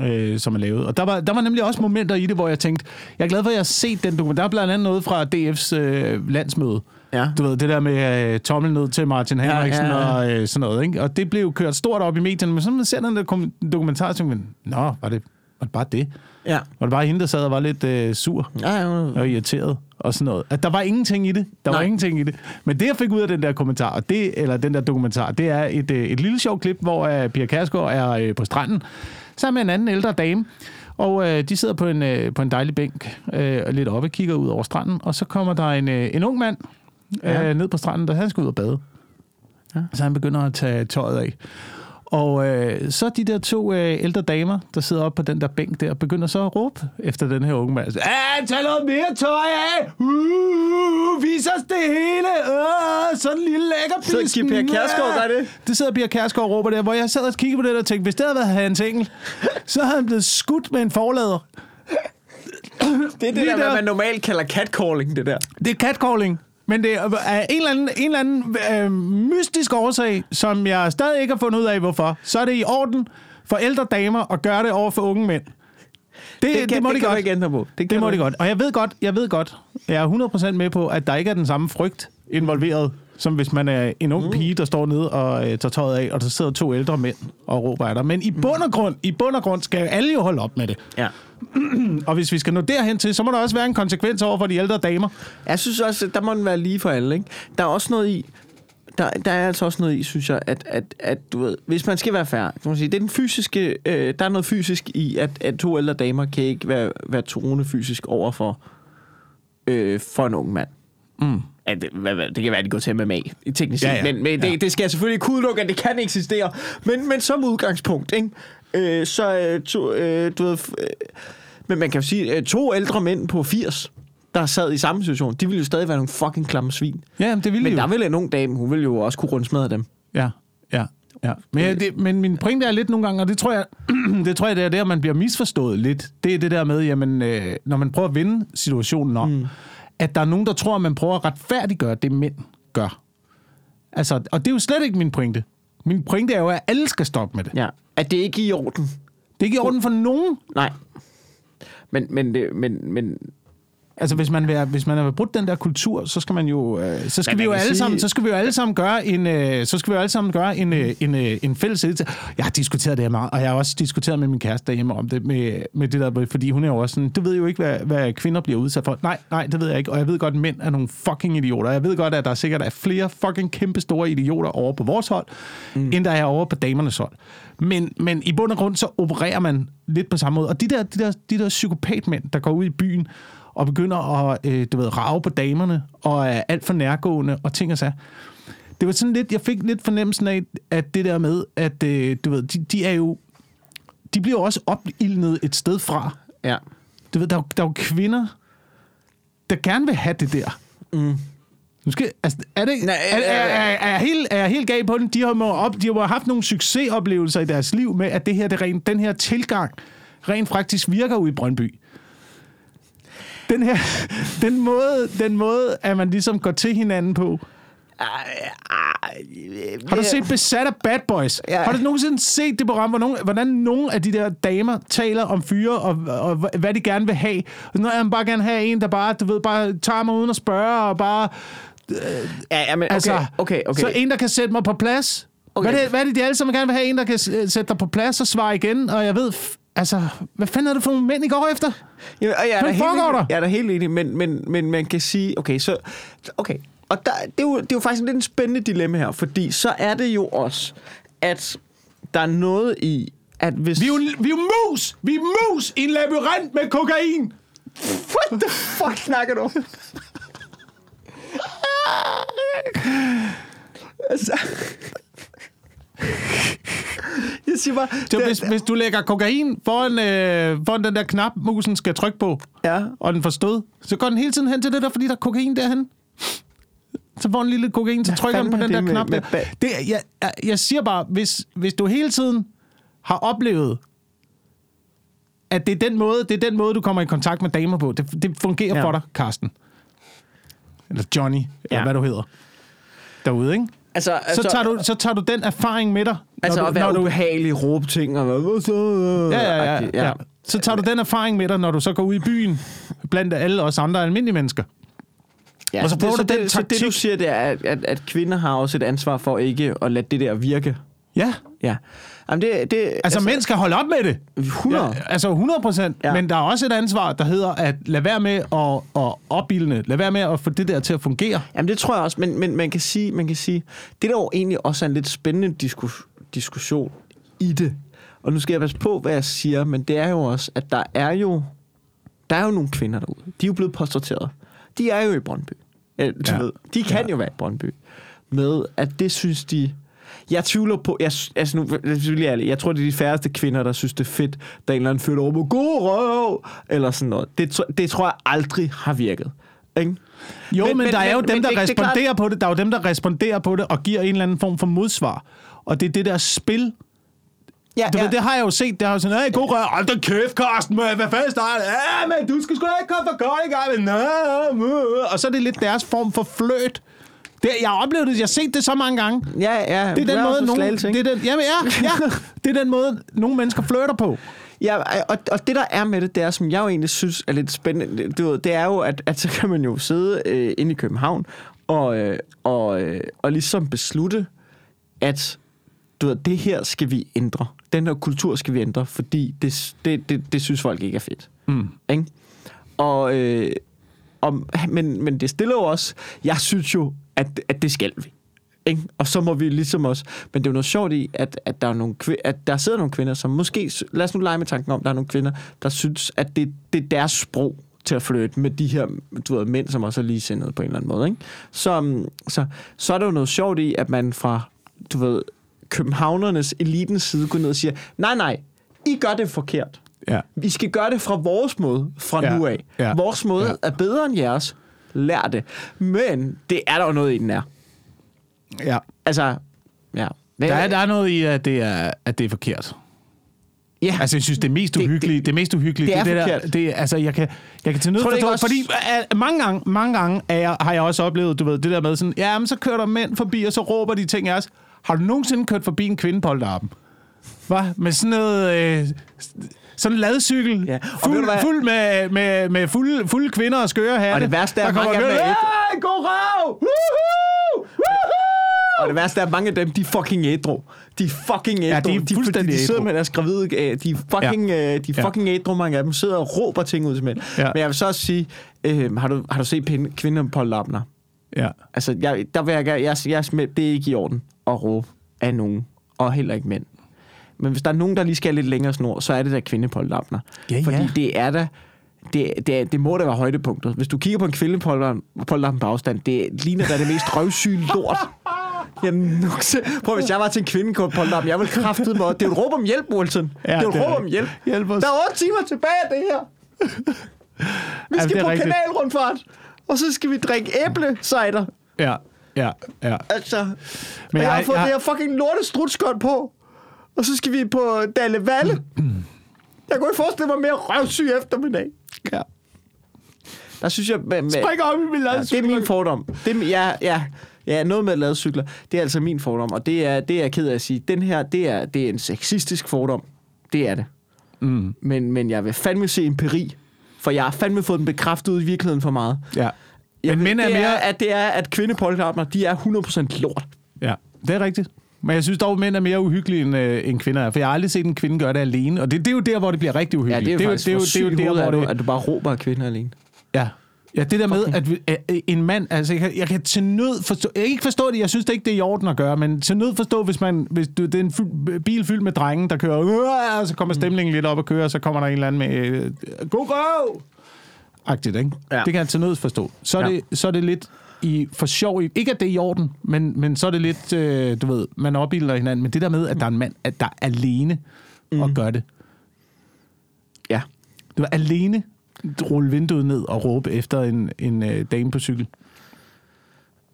B: Øh, som er lavet. Og der var, der var nemlig også momenter i det, hvor jeg tænkte, jeg er glad for, at jeg har set den dokumentar. Der er blandt andet noget fra DF's øh, landsmøde.
A: Ja.
B: Du ved, det der med øh, tommel ned til Martin Henriksen
A: ja, ja.
B: og øh, sådan noget. Ikke? Og det blev kørt stort op i medierne, men så man ser den der dokumentar, så tænker man, nå, var det, var det bare det?
A: Ja.
B: Var det bare hende, der sad og var lidt øh, sur?
A: Ja, ja,
B: og irriteret og sådan noget. At der var ingenting i det. Der
A: Nej.
B: var ingenting i det. Men det, jeg fik ud af den der kommentar, og det, eller den der dokumentar, det er et, øh, et lille sjovt klip, hvor uh, Pia Kærsgaard er øh, på stranden, sammen med en anden ældre dame. Og øh, de sidder på en, øh, på en dejlig bænk, øh, og lidt oppe, kigger ud over stranden, og så kommer der en, øh, en ung mand øh,
A: Ja.
B: ned på stranden, der han skal ud og bade.
A: Ja.
B: Så han begynder at tage tøjet af. Og øh, så de der to øh, ældre damer, der sidder oppe på den der bænk der, begynder så at råbe efter den her unge mand. Ah, tag noget mere tøj af! Uh, vis os det hele! Uh, sådan en lille lækker
A: Så giver Per Kjærsgaard dig det?
B: Det sidder Pia Kærsgaard og råber der, hvor jeg sad og kiggede på det og tænkte, hvis det havde været Hans Engel, så havde han blevet skudt med en forlader.
A: Det er det
B: Lige
A: der,
B: der.
A: man normalt kalder catcalling, det der.
B: Det er catcalling. Men det er en eller anden, en eller anden øh, mystisk årsag, som jeg stadig ikke har fundet ud af, hvorfor. Så er det i orden for ældre damer at gøre det over for unge mænd. Det, det,
A: kan,
B: det må
A: det
B: de
A: kan
B: godt.
A: ikke ændre på. Det,
B: Det må de godt. Og jeg ved godt, jeg ved godt, jeg er 100% med på, at der ikke er den samme frygt involveret, som hvis man er en ung pige, der står nede og øh, tager tøjet af, og der sidder to ældre mænd og råber af dig. Men i bund og grund, i bund og grund skal alle jo holde op med det.
A: Ja.
B: Og hvis vi skal nå derhen til, så må der også være en konsekvens over for de ældre damer.
A: Jeg synes også, der må den være lige for alle, ikke? Der er også noget i, der, der er altså også noget i, synes jeg, at, at, at du ved, hvis man skal være færdig, kan man sige, det er den fysiske, øh, der er noget fysisk i, at, at to ældre damer kan ikke være, være troende fysisk over for, øh, for en ung mand.
B: Mm.
A: At, det, hvad, hvad, det kan være, at de går til MMA, i teknisk
B: Ja, ja.
A: men, men det,
B: Ja.
A: det skal jeg selvfølgelig ikke udelukke, at det kan eksistere. Men, men som udgangspunkt, ikke? Øh, så øh, to, øh, du ved, øh, men man kan jo sige, øh, to ældre mænd på 80, der sad i samme situation, de ville jo stadig være nogle fucking klamme svin.
B: Ja, det ville
A: Men
B: jo.
A: der vil en ung dame, hun vil jo også kunne rundsmadre dem.
B: Ja, ja, ja. Men, ja, det, men min pointe er lidt nogle gange, og det tror jeg, det tror jeg, det er der, man bliver misforstået lidt. Det er det der med, jamen, øh, når man prøver at vinde situationen om, mm. at der er nogen, der tror, at man prøver at retfærdiggøre det, mænd gør. Altså, og det er jo slet ikke min pointe. Min pointe er jo, at alle skal stoppe med det.
A: Ja. At det ikke er i orden.
B: Det er ikke i orden for nogen.
A: Nej. Men, men, det, men, men
B: Altså, hvis man, vil, hvis man har brudt den der kultur, så skal man jo, øh, så skal vi jo alle
A: sige-
B: sammen, så skal vi jo alle sammen gøre en, øh, så skal vi jo alle sammen gøre en, øh, en, øh, en fælles indsats. Jeg har diskuteret det her meget, og jeg har også diskuteret med min kæreste derhjemme om det, med, med det der, fordi hun er jo også sådan, du ved jo ikke, hvad, hvad kvinder bliver udsat for. Nej, nej, det ved jeg ikke, og jeg ved godt, at mænd er nogle fucking idioter. Jeg ved godt, at der sikkert er flere fucking kæmpe store idioter over på vores hold, mm. end der er over på damernes hold. Men, men i bund og grund, så opererer man lidt på samme måde. Og de der, de der, de der psykopatmænd, der går ud i byen, og begynder at øh, du ved, rave på damerne, og er alt for nærgående, og ting og sager. Det var sådan lidt, jeg fik lidt fornemmelsen af, at det der med, at øh, du ved, de, de er jo, de bliver også opildnet et sted fra.
A: ja.
B: Du ved, der, er jo- der er jo kvinder, der gerne vil have det der.
A: Mm.
B: Nu skal, altså, er, det,
A: Nej,
B: er, er, er, er, jeg helt, er jeg helt gal på den? De har, må op, de har haft nogle succesoplevelser i deres liv med, at det her, det rent, den her tilgang rent faktisk virker ude i Brøndby. Den her, den måde, den måde, at man ligesom går til hinanden på. Har du set Besat af Bad Boys?
A: Ja.
B: Har du nogensinde set det program, hvor nogen, hvordan nogle af de der damer taler om fyre, og, og hvad de gerne vil have? Når jeg bare gerne have en, der bare, du ved, bare tager mig uden at spørge, og bare...
A: Ja, ja, men okay,
B: Altså,
A: okay, okay.
B: Så en, der kan sætte mig på plads.
A: Okay.
B: Hvad, er det, hvad er det, de alle sammen gerne vil have? En, der kan øh, sætte dig på plads og svare igen. Og jeg ved, altså, hvad fanden er det for nogle mænd, I går efter?
A: Ja, og jeg er
B: Hvad foregår der?
A: Jeg er da helt enig, men, men, men man kan sige, okay, så, okay, og der, det, er jo, det er jo faktisk lidt en spændende dilemma her, fordi så er det jo også, at der er noget i, at hvis...
B: Vi er jo, vi er jo mus! Vi er mus i en labyrint med kokain!
A: What the fuck snakker du altså... Siger bare...
B: Så
A: det-
B: hvis, hvis du lægger kokain foran, øh, foran den der knap, musen skal trykke på,
A: Ja.
B: og den får stød, så går den hele tiden hen til det der, fordi der er kokain derhen. Så får en lille kokain, så trykker den på den der
A: det med-
B: knap
A: med
B: der. Det, jeg, jeg, jeg siger bare, hvis, hvis du hele tiden har oplevet, at det er den måde, det er den måde du kommer i kontakt med damer på. Det, det fungerer
A: Ja.
B: for dig, Karsten. Eller Johnny, eller
A: Ja.
B: hvad du hedder. Derude, ikke?
A: Altså,
B: Så tager, du, så tager du den erfaring med dig.
A: Altså
B: når
A: at
B: du,
A: være
B: når du,
A: ubehagelig, råbe ting og hvad, så?
B: ja, ja, ja,
A: Agtigt,
B: ja. Så tager du den erfaring med dig, når du så går ud i byen, blandt alle os andre almindelige mennesker.
A: Ja,
B: Og så
A: det-
B: prøver du
A: det,
B: den
A: så det, du
B: taktik.
A: siger, det er, at, at, at kvinder har også et ansvar for ikke at lade det der virke.
B: Ja,
A: Ja. Jamen det, det,
B: altså, altså mænd skal holde op med det.
A: 100.
B: Ja, altså 100 procent. Ja. Men der er også et ansvar, der hedder at lade være med at, at opbilde. Lad være med at få det der til at fungere.
A: Jamen det tror jeg også, men, men man, kan sige, man kan sige, det der jo egentlig også er en lidt spændende diskus, diskussion i det, og nu skal jeg passe på, hvad jeg siger, men det er jo også, at der er jo, der er jo nogle kvinder derude. De er jo blevet portrætteret. De er jo i Brøndby. Ja, du
B: Ja.
A: ved, de kan
B: ja.
A: jo være i Brøndby. Med, at det synes de... Jeg tvivler på... Jeg, altså nu, jeg, jeg tror, det er de færreste kvinder, der synes, det er fedt, der er en eller anden fedt over på god røv, eller sådan noget. Det, det tror jeg aldrig har virket. Ikke?
B: Jo, men, men, men der er jo
A: men-
B: dem, der
A: det- det er
B: responderer på det. Der er jo dem, der responderer på det og giver en eller anden form for modsvar. Og det er det der spil.
A: Ja,
B: Du ja. ved, det har jeg jo set. Det har jo sådan, hey, god rør. Hold da kæft, Karsten, man. Hvad fanden starter? Ja, men du skal sgu da ikke komme for godt i gang. Nå, nå. Og så er det lidt deres form for fløt. Det, jeg har oplevet det. Jeg har set det så mange gange.
A: Ja, ja.
B: Det er den måde, nogen, det er den, jamen, ja, ja, det er den måde, nogle mennesker flytter på.
A: Ja, og, og det der er med det, det er, som jeg jo egentlig synes er lidt spændende, det, du ved, det er jo, at, at så kan man jo sidde øh, inde i København og, øh, og, øh, og ligesom beslutte, at du ved, det her skal vi ændre. Den her kultur skal vi ændre, fordi det, det, det, det synes folk ikke er fedt.
B: Mm.
A: Ikke? Og, øh, og, men, men det stiller jo også, jeg synes jo, at, at det skal vi. Ikke? Og så må vi ligesom også, men det er jo noget sjovt i, at, at, der, er nogle, at der sidder nogle kvinder, som måske, lad os nu lege med tanken om, der er nogle kvinder, der synes, at det, det er deres sprog til at flytte med de her du ved, mænd, som også er ligesindede på en eller anden måde. Ikke? Så, mm, så, så er der jo noget sjovt i, at man fra, du ved, københavnernes elitens side går ned og siger, nej, nej, I gør det forkert.
B: Ja.
A: Vi skal gøre det fra vores måde fra
B: Ja,
A: nu af.
B: ja,
A: Vores måde
B: ja.
A: er bedre end jeres. Lær det. Men det er der jo noget i den er.
B: ja.
A: Altså, ja.
B: Der er, der er noget i, at det er, at det er forkert.
A: ja.
B: Altså, jeg synes, det er mest
A: Det-
B: uhyggelige. Det, det, mest uhyggelige,
A: det er
B: det, der, det altså, jeg kan, jeg kan til nød forstå,
A: også-
B: fordi uh, mange gange, mange gange er jeg, har jeg også oplevet, du ved, det der med sådan, ja, men så kører der mænd forbi, og så råber de ting af os. Har du nogensinde kørt forbi en kvinde på Oldarpen? Hvad? Med sådan noget... Øh, sådan en ladcykel,
A: Ja, og
B: fuld,
A: hvad?
B: fuld med, med, med fulde, fulde kvinder og skøre hatte.
A: Og det værste er, at mange af dem er
B: kører,
A: ædru.
B: "Hey, god røv! Woohoo! Woohoo!"
A: Og det værste er, at mange af dem, de er fucking ædru. De er fucking ædru.
B: Ja, de er
A: fordi
B: fuldstændig
A: de sidder
B: ædru.
A: med deres gravide. øh, De er fucking, ja. de er
B: Ja.
A: fucking ædru, mange af dem. Sidder og råber ting ud til mænd.
B: Ja.
A: Men jeg vil så også sige, øh, har, du, har du set pinde- kvinder på lappner?
B: Ja.
A: Altså, jeg, der vil jeg, jeg, jeg, jeg, det er ikke i orden at råbe af nogen, og heller ikke mænd. Men hvis der er nogen, der lige skal lidt længere snor, så er det der kvindepolterapner.
B: Ja,
A: Fordi
B: ja.
A: det er der, det, det, det må da være højdepunktet. Hvis du kigger på en kvindepolterappen på afstand, det ligner da det mest røvsyge lort. Jeg nukse. Prøv, hvis jeg var til en kvindepolterappen, jeg ville kraftede mig. Det er jo et råb om hjælp, Wilson.
B: Ja,
A: det er jo et råb om hjælp.
B: Hjælp os.
A: Der er 8 timer tilbage af det her. Vi
B: Ja,
A: skal
B: er
A: på
B: rigtigt.
A: kanalrundfart, og så skal vi drikke æblecider.
B: Ja, ja, ja.
A: Altså,
B: Men
A: men jeg,
B: jeg-
A: har fået
B: jeg-
A: det her fucking lorte strutskot på, og så skal vi på Dalle Valle. Jeg kunne ikke forestille mig mere røvsyg eftermiddag.
B: ja.
A: Der synes jeg... Med, med,
B: Spring op i min
A: ja, det er min fordom. Det er, ja, ja, ja, noget med ladcykler. Det er altså min fordom, og det er, det er jeg ked af at sige. Den her, det er, det er en sexistisk fordom. Det er det.
B: Mm.
A: Men, men jeg vil fandme se empiri, for jeg har fandme fået den bekræftet ud i virkeligheden for meget.
B: Ja.
A: Jeg
B: Men
A: ved,
B: mænd er
A: det
B: mere-
A: Er, at det er, at kvindepolterapner, de er 100% lort.
B: Ja, det er rigtigt. Men jeg synes dog, at mænd er mere uhyggelige, end, øh, end kvinder er. For jeg har aldrig set en kvinde gøre det alene. Og det, det er jo der, hvor det bliver rigtig
A: Ja,
B: uhyggeligt.
A: det er jo faktisk, det er jo, det er jo,
B: der, hvor
A: du,
B: det...
A: at du bare råber kvinder alene.
B: Ja. Ja, det der med, at, at en mand, altså jeg kan, jeg kan til nød forstå, jeg kan ikke forstå det, jeg synes det ikke, det er i orden at gøre, men til nød forstå, hvis, man, hvis du, det er en fuld, bil fyldt med drenge, der kører, "Uah!" og så kommer stemningen lidt op og kører, og så kommer der en eller anden med, øh, god røv! Agtigt, ikke?
A: Ja.
B: Det kan jeg til nød forstå. Så er,
A: Ja.
B: det, så er det lidt i, for sjov, ikke at det er i orden, men, men så er det lidt, øh, du ved, man opbilder hinanden, men det der med, at der er en mand, at der er alene mm. og gør det.
A: Ja.
B: Du var alene rulle vinduet ned og råbe efter en, en øh, dame på cykel.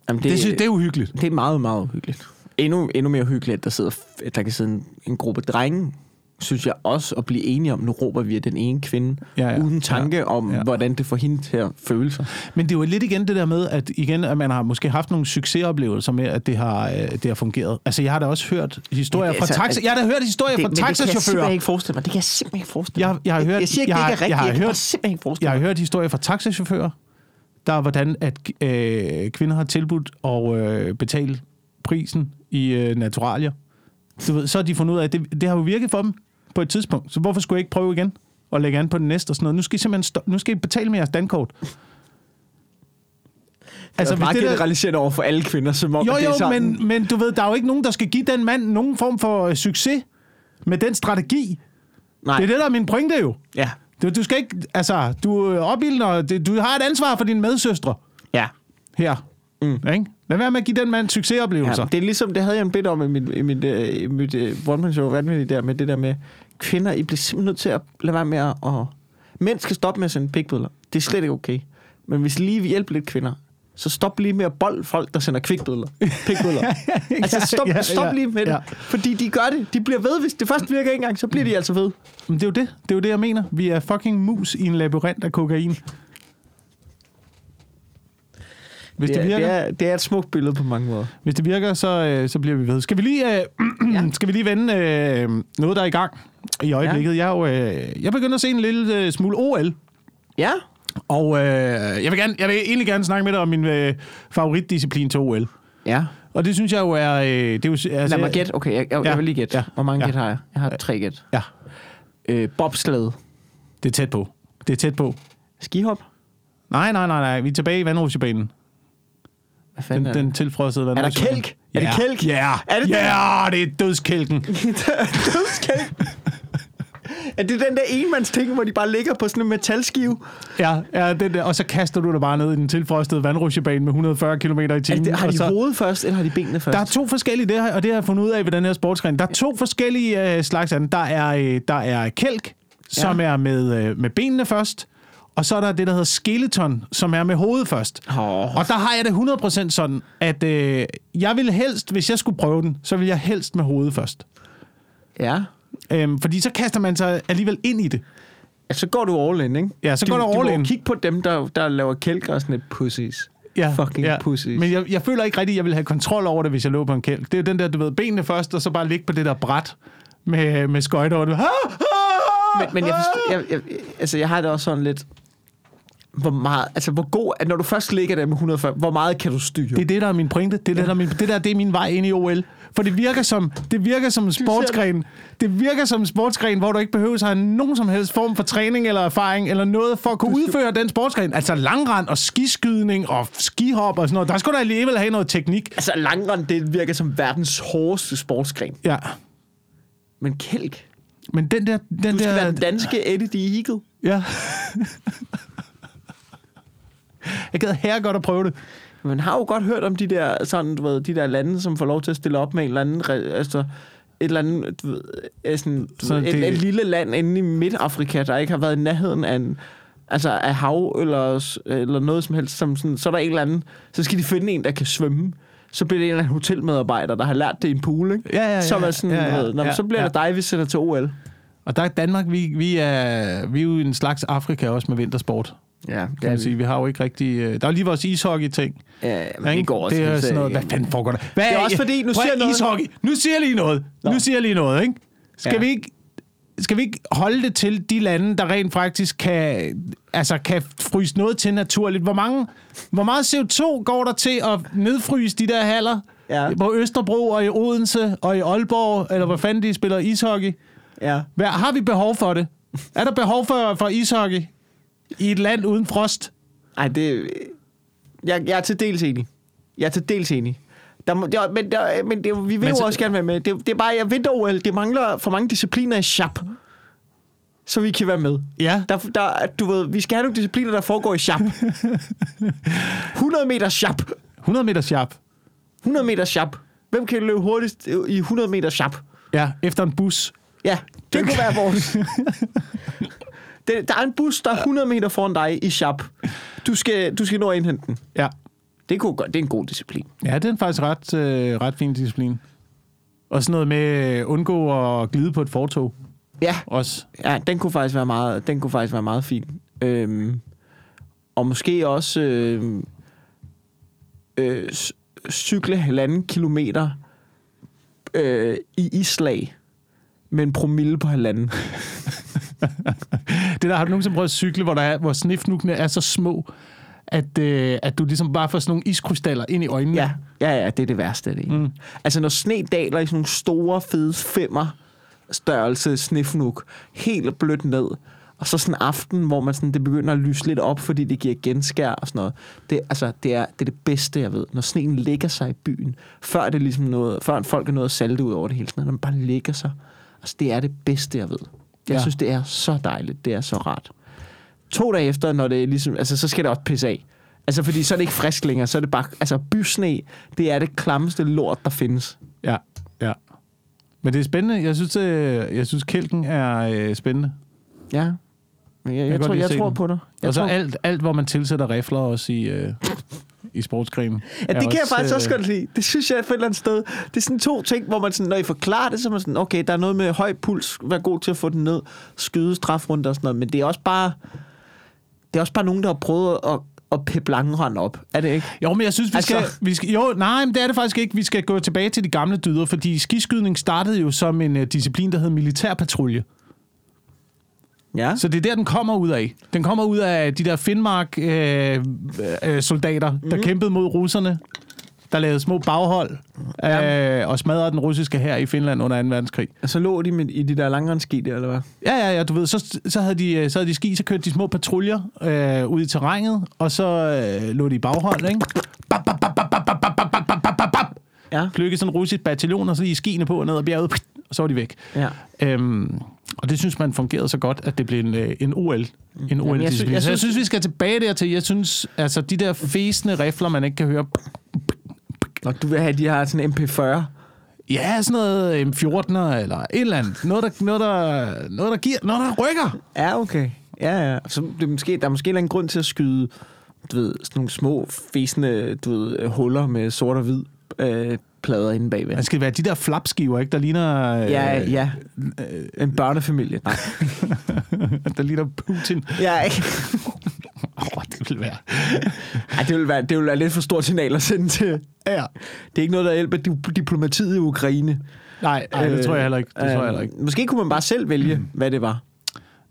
A: Jamen,
B: Det, det, synes, det er uhyggeligt.
A: det er meget, meget uhyggeligt. Endnu, endnu mere hyggeligt, at der, sidder, at der kan sidde en, en gruppe drenge, synes jeg også, at blive enige om, nu råber vi af den ene kvinde,
B: Ja, ja.
A: uden tanke
B: Ja,
A: om,
B: ja.
A: hvordan det får hende til at føle sig.
B: Men det er jo lidt igen det der med, at, igen, at man har måske haft nogle succesoplevelser med, at det har, øh, det har fungeret. Altså, jeg har da også hørt historier
A: Men
B: fra
A: altså,
B: taxa... Jeg har da hørt historier
A: Det,
B: fra
A: men det kan jeg simpelthen
B: taxachauffører.
A: ikke forestille mig. Det kan jeg simpelthen ikke forestille
B: Jeg-
A: mig.
B: jeg har hørt-
A: jeg siger ikke,
B: jeg har-
A: det ikke er rigtigt.
B: jeg har
A: Jeg, kan
B: hørt-
A: bare simpelthen ikke forestille
B: Jeg
A: mig.
B: har hørt historier fra taxachauffører, der er hvordan, at øh, kvinder har tilbudt at øh, betale prisen i øh, naturalier. Du ved, så har de fundet ud af, at det, det har jo virket for dem på et tidspunkt. Så hvorfor skulle jeg ikke prøve igen og lægge an på den næste og sådan noget? Nu skal I simpelthen stå, nu skal I betale med jeres dankort.
A: Altså, meget
B: det der-
A: generaliserende over for alle kvinder, som om
B: Jo,
A: at det er
B: jo,
A: sådan.
B: men, men du ved, der er jo ikke nogen, der skal give den mand nogen form for øh, succes med den strategi.
A: Nej.
B: Det er det, der er min pointe jo.
A: Ja.
B: Du, du skal ikke, altså, du er opildner, du har et ansvar for dine medsøstre
A: Ja.
B: her. Mm. Ikke? Lad være med at give den mand succesoplevelser.
A: Ja, det er ligesom, det havde jeg en bid om i mit, i mit, øh, i mit uh, one-man-show, vanvittigt der, med det der med, kvinder, I bliver simpelthen nødt til at lade være med at... at mænd skal stoppe med at sende pikbilleder. Det er slet ikke okay. Men hvis lige vil hjælpe lidt kvinder, så stop lige med at bolde folk, der sender kvikbilleder. Pikbilleder. altså stop, stop lige med det. Fordi de gør det. De bliver ved. Hvis det først virker ikke engang, så bliver de altså ved.
B: Men det er jo det. Det er jo det, jeg mener. Vi er fucking mus i en labyrint af kokain. Hvis det,
A: det, er,
B: virker,
A: det, er, det er et smukt billede på mange måder.
B: hvis det virker så, øh, så bliver vi ved. Skal vi lige, øh,
A: Ja.
B: skal vi lige vende øh, noget, der er i gang i øjeblikket? Ja. Jeg, er jo, øh, jeg begynder at se en lille øh, smule OL.
A: Ja.
B: Og øh, jeg, vil gerne, jeg vil egentlig gerne snakke med dig om min øh, favoritdisciplin til OL.
A: Ja.
B: Og det synes jeg jo er... Øh, det er jo, altså,
A: Lad mig gætte. Okay, jeg, jeg,
B: Ja.
A: jeg vil lige gætte.
B: Ja.
A: Hvor mange
B: Ja.
A: gæt har jeg? Jeg har tre gæt.
B: Ja,
A: Øh, bobsled.
B: det er tæt på. Det er tæt på.
A: Skihop.
B: Nej, nej, nej, nej. Vi er tilbage i vandrutsjebanen.
A: Hvad fanden
B: Den, den tilfrosede
A: Er der kælk? Er det kælk?
B: Ja,
A: Er det
B: ja, det er dødskælken.
A: Dødskælk. Er det den der enmandsting, hvor de bare ligger på sådan en metalskive?
B: Ja, ja den der, og så kaster du dig bare ned i den tilfrostede vandrutsjebane med 140 km i timen.
A: Er det, har de
B: så,
A: hovedet først, eller har de benene først?
B: Der er to forskellige, det her, og det har jeg fundet ud af ved den her sportsgren. Der er to forskellige øh, slags af den. Der er, øh, der er kælk, som er med, øh, med benene først, og så er der det, der hedder skeleton, som er med hovedet først.
A: Åh.
B: Og der har jeg det 100% sådan, at øh, jeg ville helst, hvis jeg skulle prøve den, så ville jeg helst med hovedet først.
A: Ja.
B: Øhm, fordi så kaster man sig alligevel ind i det.
A: ja. Så går du all in, ikke?
B: Ja, så går du all
A: må
B: in.
A: kigge på dem, der, der laver kælk og sådan et pussies. Fucking pussies.
B: Men jeg, jeg føler ikke rigtigt, at jeg ville have kontrol over det, hvis jeg lå på en kælk. Det er jo den der, du ved, benene først, og så bare ligge på det der bræt med, med skøjter. Og du, ah, ah,
A: Men, men jeg, forstår, jeg, jeg, altså, jeg har det også sådan lidt... Hvor meget, altså hvor god, at når du først ligger der med 140, hvor meget kan du styre?
B: Det er det, der er min pointe. Det, er det, der er min, det der det er min vej ind i OL. For det virker som, det virker som en sportsgren. Det virker som en sportsgren, hvor du ikke behøver at have nogen som helst form for træning eller erfaring eller noget for at kunne udføre den sportsgren. Altså langrand og skiskydning og skihop og sådan noget. Der skulle du alligevel have noget teknik.
A: Altså langrend, det virker som verdens hårdeste sportsgren.
B: Ja.
A: Men kælk,
B: Men den der... Den
A: du skal
B: der,
A: være den danske Eddie the Eagle.
B: Ja. jeg gad her godt at prøve det.
A: Man har jo godt hørt om de der, sådan, du ved, de der lande, som får lov til at stille op med en eller anden, altså, et eller andet, du ved, øh, sådan, du
B: Så
A: ved,
B: det-
A: et, et, lille land inde i Midt-Afrika, der ikke har været i nærheden af en, altså af hav eller, eller noget som helst, som sådan, så er der en eller anden, så skal de finde en, der kan svømme. Så bliver det en eller anden hotelmedarbejder, der har lært det i en pool, ikke?
B: Ja, ja, ja,
A: Som er sådan,
B: ja, ja,
A: ved, Nå,
B: ja,
A: så bliver
B: ja.
A: det dig, vi sender til OL.
B: Og der er Danmark, vi, vi, er, vi er jo en slags Afrika også med vintersport,
A: Ja,
B: kan man sige. Vi har jo ikke rigtig... øh, Der er lige vores ishockey-ting.
A: Ja, men det går også.
B: det er sådan noget, hvad fanden foregår der? Hvad
A: Det er også fordi, nu
B: Prøv
A: siger jeg noget-
B: Ishockey. Nu siger jeg lige noget.
A: Nå.
B: Nu siger jeg lige noget, ikke? Skal,
A: Ja.
B: vi ikke, skal vi ikke holde det til de lande, der rent faktisk kan, altså kan fryse noget til naturligt? Hvor, mange, hvor meget CO2 går der til at nedfryse de der haller
A: Ja.
B: på Østerbro og i Odense og i Aalborg, eller hvor fanden de spiller ishockey?
A: Ja.
B: Hvad, har vi behov for det? Er der behov for, for ishockey i et land uden frost?
A: Ej, det... Jeg, jeg er til dels enig. Jeg er til dels enig. Der, må- der, men der, men det, vi vil
B: Men
A: jo
B: så-
A: også gerne være med. Det, det er bare, jeg vinter-OL, det mangler for mange discipliner i chap. Så vi kan være med.
B: Ja.
A: Der, der, du ved, vi skal have nogle discipliner, der foregår i chap. 100 meter chap.
B: 100 meter sharp.
A: 100 meter chap. Hvem kan løbe hurtigst i 100 meter chap?
B: Ja, efter en bus.
A: Ja, det kunne være vores. Det, der er en bus, der er 100 meter foran dig i chap. Du skal, du skal nå at indhente den.
B: Ja.
A: Det, kunne, godt- det er en god disciplin.
B: Ja, det er faktisk ret, øh, ret fin disciplin. Og sådan noget med øh, undgå at glide på et fortog
A: Ja,
B: også.
A: ja den, kunne faktisk være meget, den kunne faktisk være meget fin. Øhm, og måske også øh, øh, cykle halvanden kilometer øh, i islag med en promille på halvanden.
B: Det der, har du nogensinde prøvet at cykle, hvor, der er, hvor snifnukene er så små, at, øh, at du ligesom bare får sådan nogle iskrystaller ind i øjnene?
A: Ja, ja, ja, det er det værste af det. Mm. Altså, når sne daler i sådan nogle store, fede femmer størrelse snifnuk, helt blødt ned, og så sådan en aften, hvor man sådan, det begynder at lyse lidt op, fordi det giver genskær og sådan noget. Det, altså, det, er, det er det bedste, jeg ved. Når sneen ligger sig i byen, før det ligesom noget, før folk er noget at salte ud over det hele, sådan når man bare ligger sig. Altså, det er det bedste, jeg ved. Jeg
B: Ja.
A: synes, det er så dejligt. Det er så rart. To dage efter, når det er ligesom, altså, så skal det også pisse af. Altså, fordi så er det ikke frisk længere, så er det bare, altså, bysne, det er det klammeste lort, der findes.
B: ja. ja. Men det er spændende. Jeg synes, øh, jeg synes kælken er øh, spændende.
A: Ja. Men jeg, jeg, jeg, tror, jeg tror
B: den.
A: på dig. Jeg
B: Og så
A: tror,
B: alt, alt, hvor man tilsætter rifler også i, øh, i sportsgrenen.
A: ja, det kan jeg faktisk også godt lide. Det synes jeg på et eller andet sted. Det er sådan to ting, hvor man sådan, når I forklarer det, så er man sådan, okay, der er noget med høj puls, vær god til at få den ned, skyde strafrunde og sådan noget, men det er også bare, det er også bare nogen, der har prøvet at, at pippe langrand op. Er det ikke?
B: Jo, men jeg synes, vi
A: Altså-
B: skal, vi skal... Jo, nej, men det er det faktisk ikke. Vi skal gå tilbage til de gamle dyder, fordi skiskydning startede jo som en uh, disciplin, der hed militærpatrulje.
A: Ja.
B: Så det er der, den kommer ud af. Den kommer ud af de der Finnmark-soldater, øh, der kæmpede mod russerne, der lavede små baghold øh, og smadrede den russiske hær i Finland under 2. verdenskrig.
A: Så lå de med, i de der langrandski der, eller hvad?
B: Ja, ja, ja, du ved, så, så, havde de, øh, så havde de ski, så kørte de små patruljer øh, ud i terrænet, og så øh, lå de i baghold, ikke? Bap, bap, bap, bap, bap, bap, bap, bap, bap, bap, bap.
A: Ja.
B: Flykkede sådan en russisk bataljon, og så i skiene på og ned ad bjerget, og så var de væk.
A: Ja.
B: Øhm, og det synes man fungerede så godt, at det blev en, øh, en OL. En OL
A: jeg sy-
B: disciplin.
A: jeg
B: Så jeg
A: synes-
B: synes, vi skal tilbage dertil. Jeg synes, altså de der fæsende rifler, man ikke kan høre.
A: Og du vil have, de har sådan en MP40.
B: Ja, sådan noget M14'er eller et eller andet. Noget, der, noget, der, noget, der giver, noget, der rykker.
A: Ja, okay. Ja, ja. Så det er måske, der er måske en grund til at skyde du ved, sådan nogle små, fæsende du ved, huller med sort og hvid øh, plader inde bagved.
B: Det skal være de der flapskiver, ikke? Der ligner... Øh,
A: Ja, ja. En børnefamilie. Nej.
B: Der ligner Putin.
A: Ja, ikke?
B: Oh, det vil være...
A: Ej, det vil, være, det vil være lidt for stort signal at sende til.
B: Ja.
A: Det er ikke noget, der hjælper di- diplomatiet i Ukraine.
B: Nej, nej, det tror jeg heller ikke. Det tror jeg
A: Øh,
B: heller ikke.
A: Måske kunne man bare selv vælge, mm. hvad det var.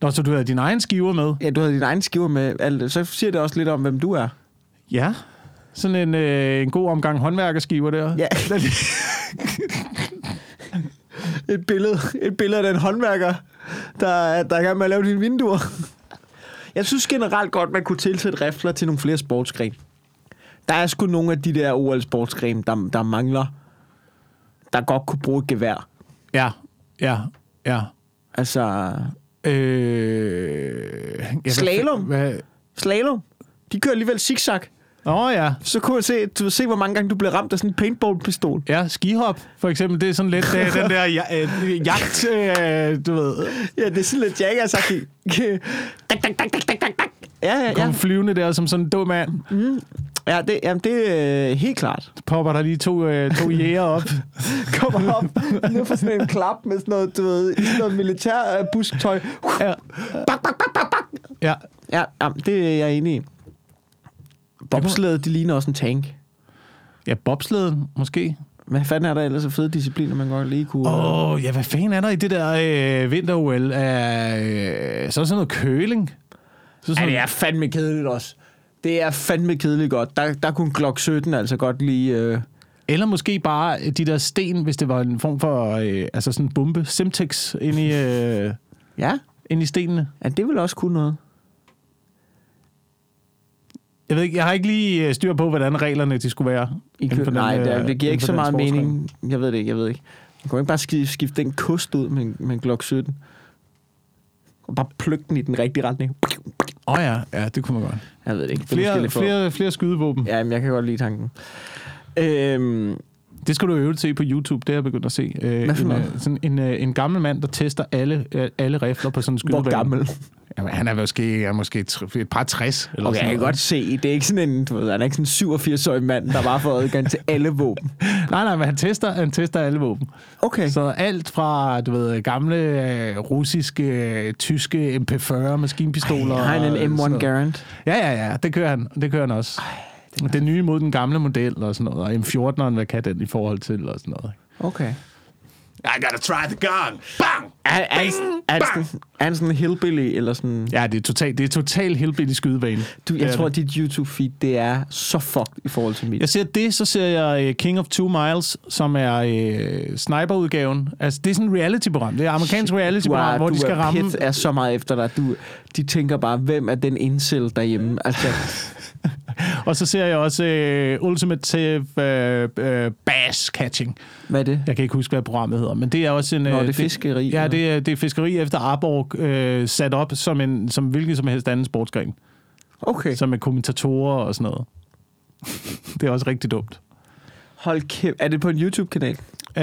B: Nå, så du havde dine egne skiver med?
A: Ja, du havde din egen skiver med. Så siger det også lidt om, hvem du er.
B: Ja. Sådan en, øh, en god omgang håndværkerskiver der.
A: Ja. et, billede, et billede af den håndværker, der, er- der er i gang med at lave dine vinduer. Jeg synes generelt godt, man kunne tilsætte rifler til nogle flere sportsgrene. Der er sgu nogle af de der OL-sportsgrene, der, der mangler, der godt kunne bruge et gevær.
B: Ja, ja, ja.
A: Altså,
B: Øh, hvad-
A: Slalom?
B: Hvad?
A: slalom, de kører alligevel zigzag.
B: Åh oh, ja.
A: Så kunne man se, du se, hvor mange gange du bliver ramt af sådan en paintball-pistol.
B: Ja, skihop, for eksempel. Det er sådan lidt øh, den der ja, øh, jagt, øh, du ved.
A: Ja, det er sådan lidt jackass Ja, ja, ja.
B: Kom flyvende der som sådan en dum mand.
A: Ja, det, jamen, det er øh, helt klart.
B: Popper der lige to, øh, to jæger op.
A: Kommer op ned for sådan en klap med sådan noget, du ved, sådan noget militær øh, busktøj.
B: Ja.
A: Bak, bak, bak, bak, bak.
B: ja.
A: Ja, jamen, det er jeg enig i. Bobslæde, det ligner også en tank.
B: Ja, bobsleden, måske.
A: Hvad fanden er der ellers af fede discipliner, man godt lige kunne...
B: Åh, oh, ja, hvad fanden er der i det der øh, vinter-OL? Øh, så er sådan noget køling. Så
A: Ja,
B: sådan,
A: det er fandme kedeligt også. Det er fandme kedeligt godt. Der, der kunne Glock 17 altså godt lige... Øh...
B: Eller måske bare de der sten, hvis det var en form for øh, altså sådan en bombe. Semtex ind i, øh,
A: Ja,
B: ind i stenene.
A: ja, det vil også kunne noget.
B: Jeg ved ikke, jeg har ikke lige øh, styr på, hvordan reglerne de skulle være.
A: I kø-
B: den,
A: Nej,
B: øh,
A: det, er- det giver ikke så meget
B: sportsgren.
A: mening. Jeg ved det ikke, jeg ved ikke. Man kan ikke bare skifte, skifte den kost ud med, med en Glock 17. Og bare plukke den i den rigtige retning.
B: Åh oh, ja, ja, det kunne man godt.
A: Jeg ved det ikke. Det er
B: Flere,
A: lidt
B: flere, flere skydevåben. Ja.
A: Men jeg kan godt lide tanken. Øhm,
B: Det skal du øve se på YouTube, det er jeg begyndt at se. Øh, en, øh, sådan en, øh, en gammel mand, der tester alle, øh, alle rifler på sådan en
A: hvor
B: skydebane.
A: gammel?
B: Jamen, han er måske, er måske et par 60. Eller
A: Okay,
B: sådan
A: jeg kan
B: noget.
A: godt se, det er ikke sådan en, du ved, han er ikke sådan en 87-årig mand, der bare får adgang til alle våben.
B: Nej, nej, men han tester, han tester alle våben.
A: Okay.
B: Så alt fra, du ved, gamle øh, russiske, øh, tyske MP40 maskinpistoler.
A: Har han
B: og
A: en
B: sådan
A: M1
B: noget.
A: Garand?
B: Ja, ja, ja, det kører han. Det kører han også. Ej, det nye mod den gamle model og sådan noget. Og M14'eren, hvad kan den i forhold til og sådan noget.
A: Okay.
B: I gotta try the gun. Bang!
A: Er, er, er, er, sådan, er sådan en hillbilly, eller sådan...
B: Ja, det er totalt, det er total hillbilly skydebane.
A: Du,
B: Det
A: jeg
B: er
A: tror,
B: det.
A: at dit YouTube-feed, det er så fucked i forhold til mit.
B: Jeg ser det, så ser jeg øh, King of Two Miles, som er øh, sniperudgaven. Altså, det er sådan et reality-program. Det er et amerikansk reality-program,
A: er,
B: hvor
A: du
B: de skal
A: er
B: ramme...
A: Er så meget efter dig. Du, de tænker bare, hvem er den incel derhjemme? Altså,
B: Og så ser jeg også øh, Ultimative øh, øh, Bass Catching.
A: hvad er det?
B: Jeg kan ikke huske, hvad programmet hedder, men det er også en...
A: Nå,
B: øh,
A: det er fiskeri,
B: Ja,
A: eller?
B: det er, det er fiskeri efter Arborg, øh, sat op som, en, som hvilken som helst anden sportsgren.
A: Okay.
B: Som med kommentatorer og sådan noget. det er også rigtig dumt.
A: Hold kæft. Er det på en YouTube-kanal?
B: Øh,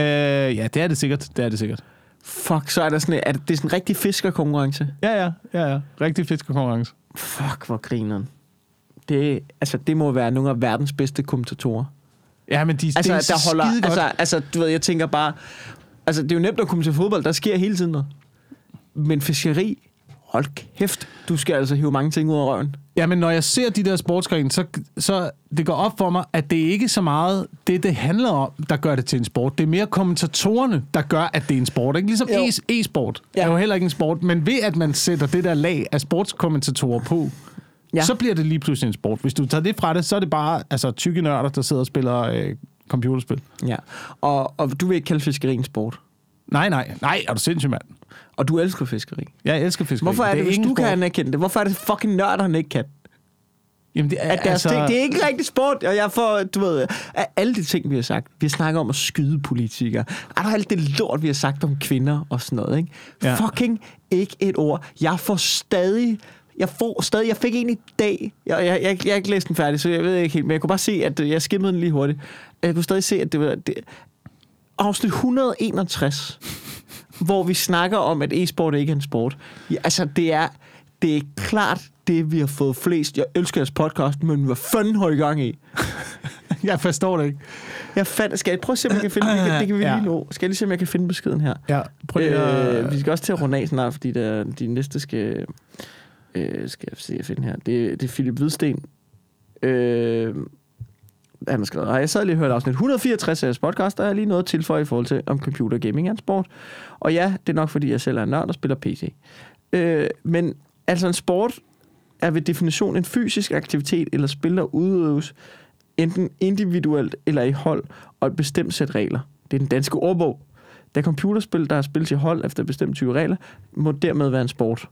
B: ja, det er det sikkert. Det er det sikkert.
A: Fuck, så er der sådan er det, det er sådan en rigtig fiskerkonkurrence.
B: Ja, ja, ja, ja. Rigtig fiskekonkurrence.
A: Fuck, hvor grineren. Det, altså, det må være nogle af verdens bedste kommentatorer.
B: Ja, men de,
A: Altså,
B: det er
A: der holder,
B: godt.
A: altså, altså, du ved, jeg tænker bare, altså, det er jo nemt at komme til fodbold, der sker hele tiden noget. Men fiskeri, hold kæft, du skal altså hive mange ting ud af røven.
B: Ja, men når jeg ser de der sportsgrene, så, så det går op for mig, at det ikke er så meget det, det handler om, der gør det til en sport. Det er mere kommentatorerne, der gør, at det er en sport. Ikke? Ligesom
A: Jo.
B: e- e-sport
A: Ja.
B: er jo heller ikke en sport, men ved at man sætter det der lag af sportskommentatorer på,
A: Ja.
B: så bliver det lige pludselig en sport. Hvis du tager det fra det, så er det bare altså, tykke nørder, der sidder og spiller øh, computerspil.
A: Ja, og, og du vil ikke kalde fiskeri en sport.
B: Nej, nej, nej, er du sindssyg, mand.
A: Og du elsker fiskeri.
B: Jeg elsker fiskeri.
A: Hvorfor er det, hvis
B: ikke en
A: du
B: sport.
A: kan anerkende det? Hvorfor er det fucking nørderne ikke kan?
B: Jamen, det er,
A: At deres
B: altså,
A: ting, det er ikke rigtig sport, og jeg får, du ved, af alle de ting, vi har sagt. Vi har snakket om at skyde politikere. Er der alt det lort, vi har sagt om kvinder og sådan noget, ikke? Ja. Fucking ikke et ord. Jeg får stadig, jeg får stadig, jeg fik en i dag, jeg, jeg, jeg, jeg har ikke læst den færdig, så jeg ved ikke helt, men jeg kunne bare se, at jeg skimmede den lige hurtigt. Jeg kunne stadig se, at det var det, afsnit 161, hvor vi snakker om, at e-sport ikke er en sport. Ja, altså, det er, det er klart det, vi har fået flest. Jeg elsker jeres podcast, men hvad fanden har I gang i?
B: Jeg forstår det ikke.
A: Jeg fandt, skal jeg prøve at se, om jeg kan finde det? kan, det kan vi
B: Ja.
A: lige nå. Skal jeg lige se, om jeg kan finde beskeden her?
B: Ja, prøv lige at...
A: Øh, vi skal også til at runde af snart, fordi der, de næste skal... Øh, skal jeg se jeg finder her. Det, det er Philip Hvidsten. Øh, han har skrevet, jeg sad lige og hørte afsnit 164 af jeres podcast, der er lige noget at tilføje i forhold til, om computer gaming er en sport. Og ja, det er nok, fordi jeg selv er en nørd og spiller PC. Øh, men altså en sport er ved definition en fysisk aktivitet eller spil, der udøves enten individuelt eller i hold, og et bestemt sæt regler. Det er den danske ordbog. Da computerspil, der er spillet i hold efter bestemte type regler, må dermed være en sport.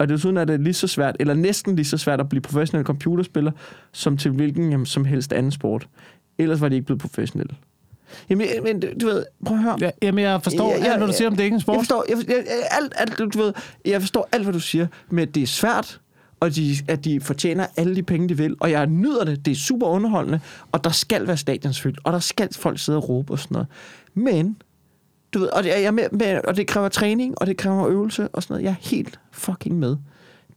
A: Og desuden er det lige så svært, eller næsten lige så svært at blive professionel computerspiller, som til hvilken jamen, som helst anden sport. Ellers var de ikke blevet professionelle. Jamen, men du ved, prøv at høre.
B: Ja, jamen, jeg forstår
A: ja,
B: ja, alt, hvad du siger om det er ikke en sport.
A: Jeg forstår, jeg, jeg, jeg, alt, alt, du ved, jeg forstår alt, hvad du siger, men det er svært, og de, at de fortjener alle de penge, de vil, og jeg nyder det, det er super underholdende, og der skal være stadionsfyldt, og der skal folk sidde og råbe og sådan noget. Men, du ved, og det, jeg med, med, og det kræver træning, og det kræver øvelse og sådan noget. Jeg er helt fucking med.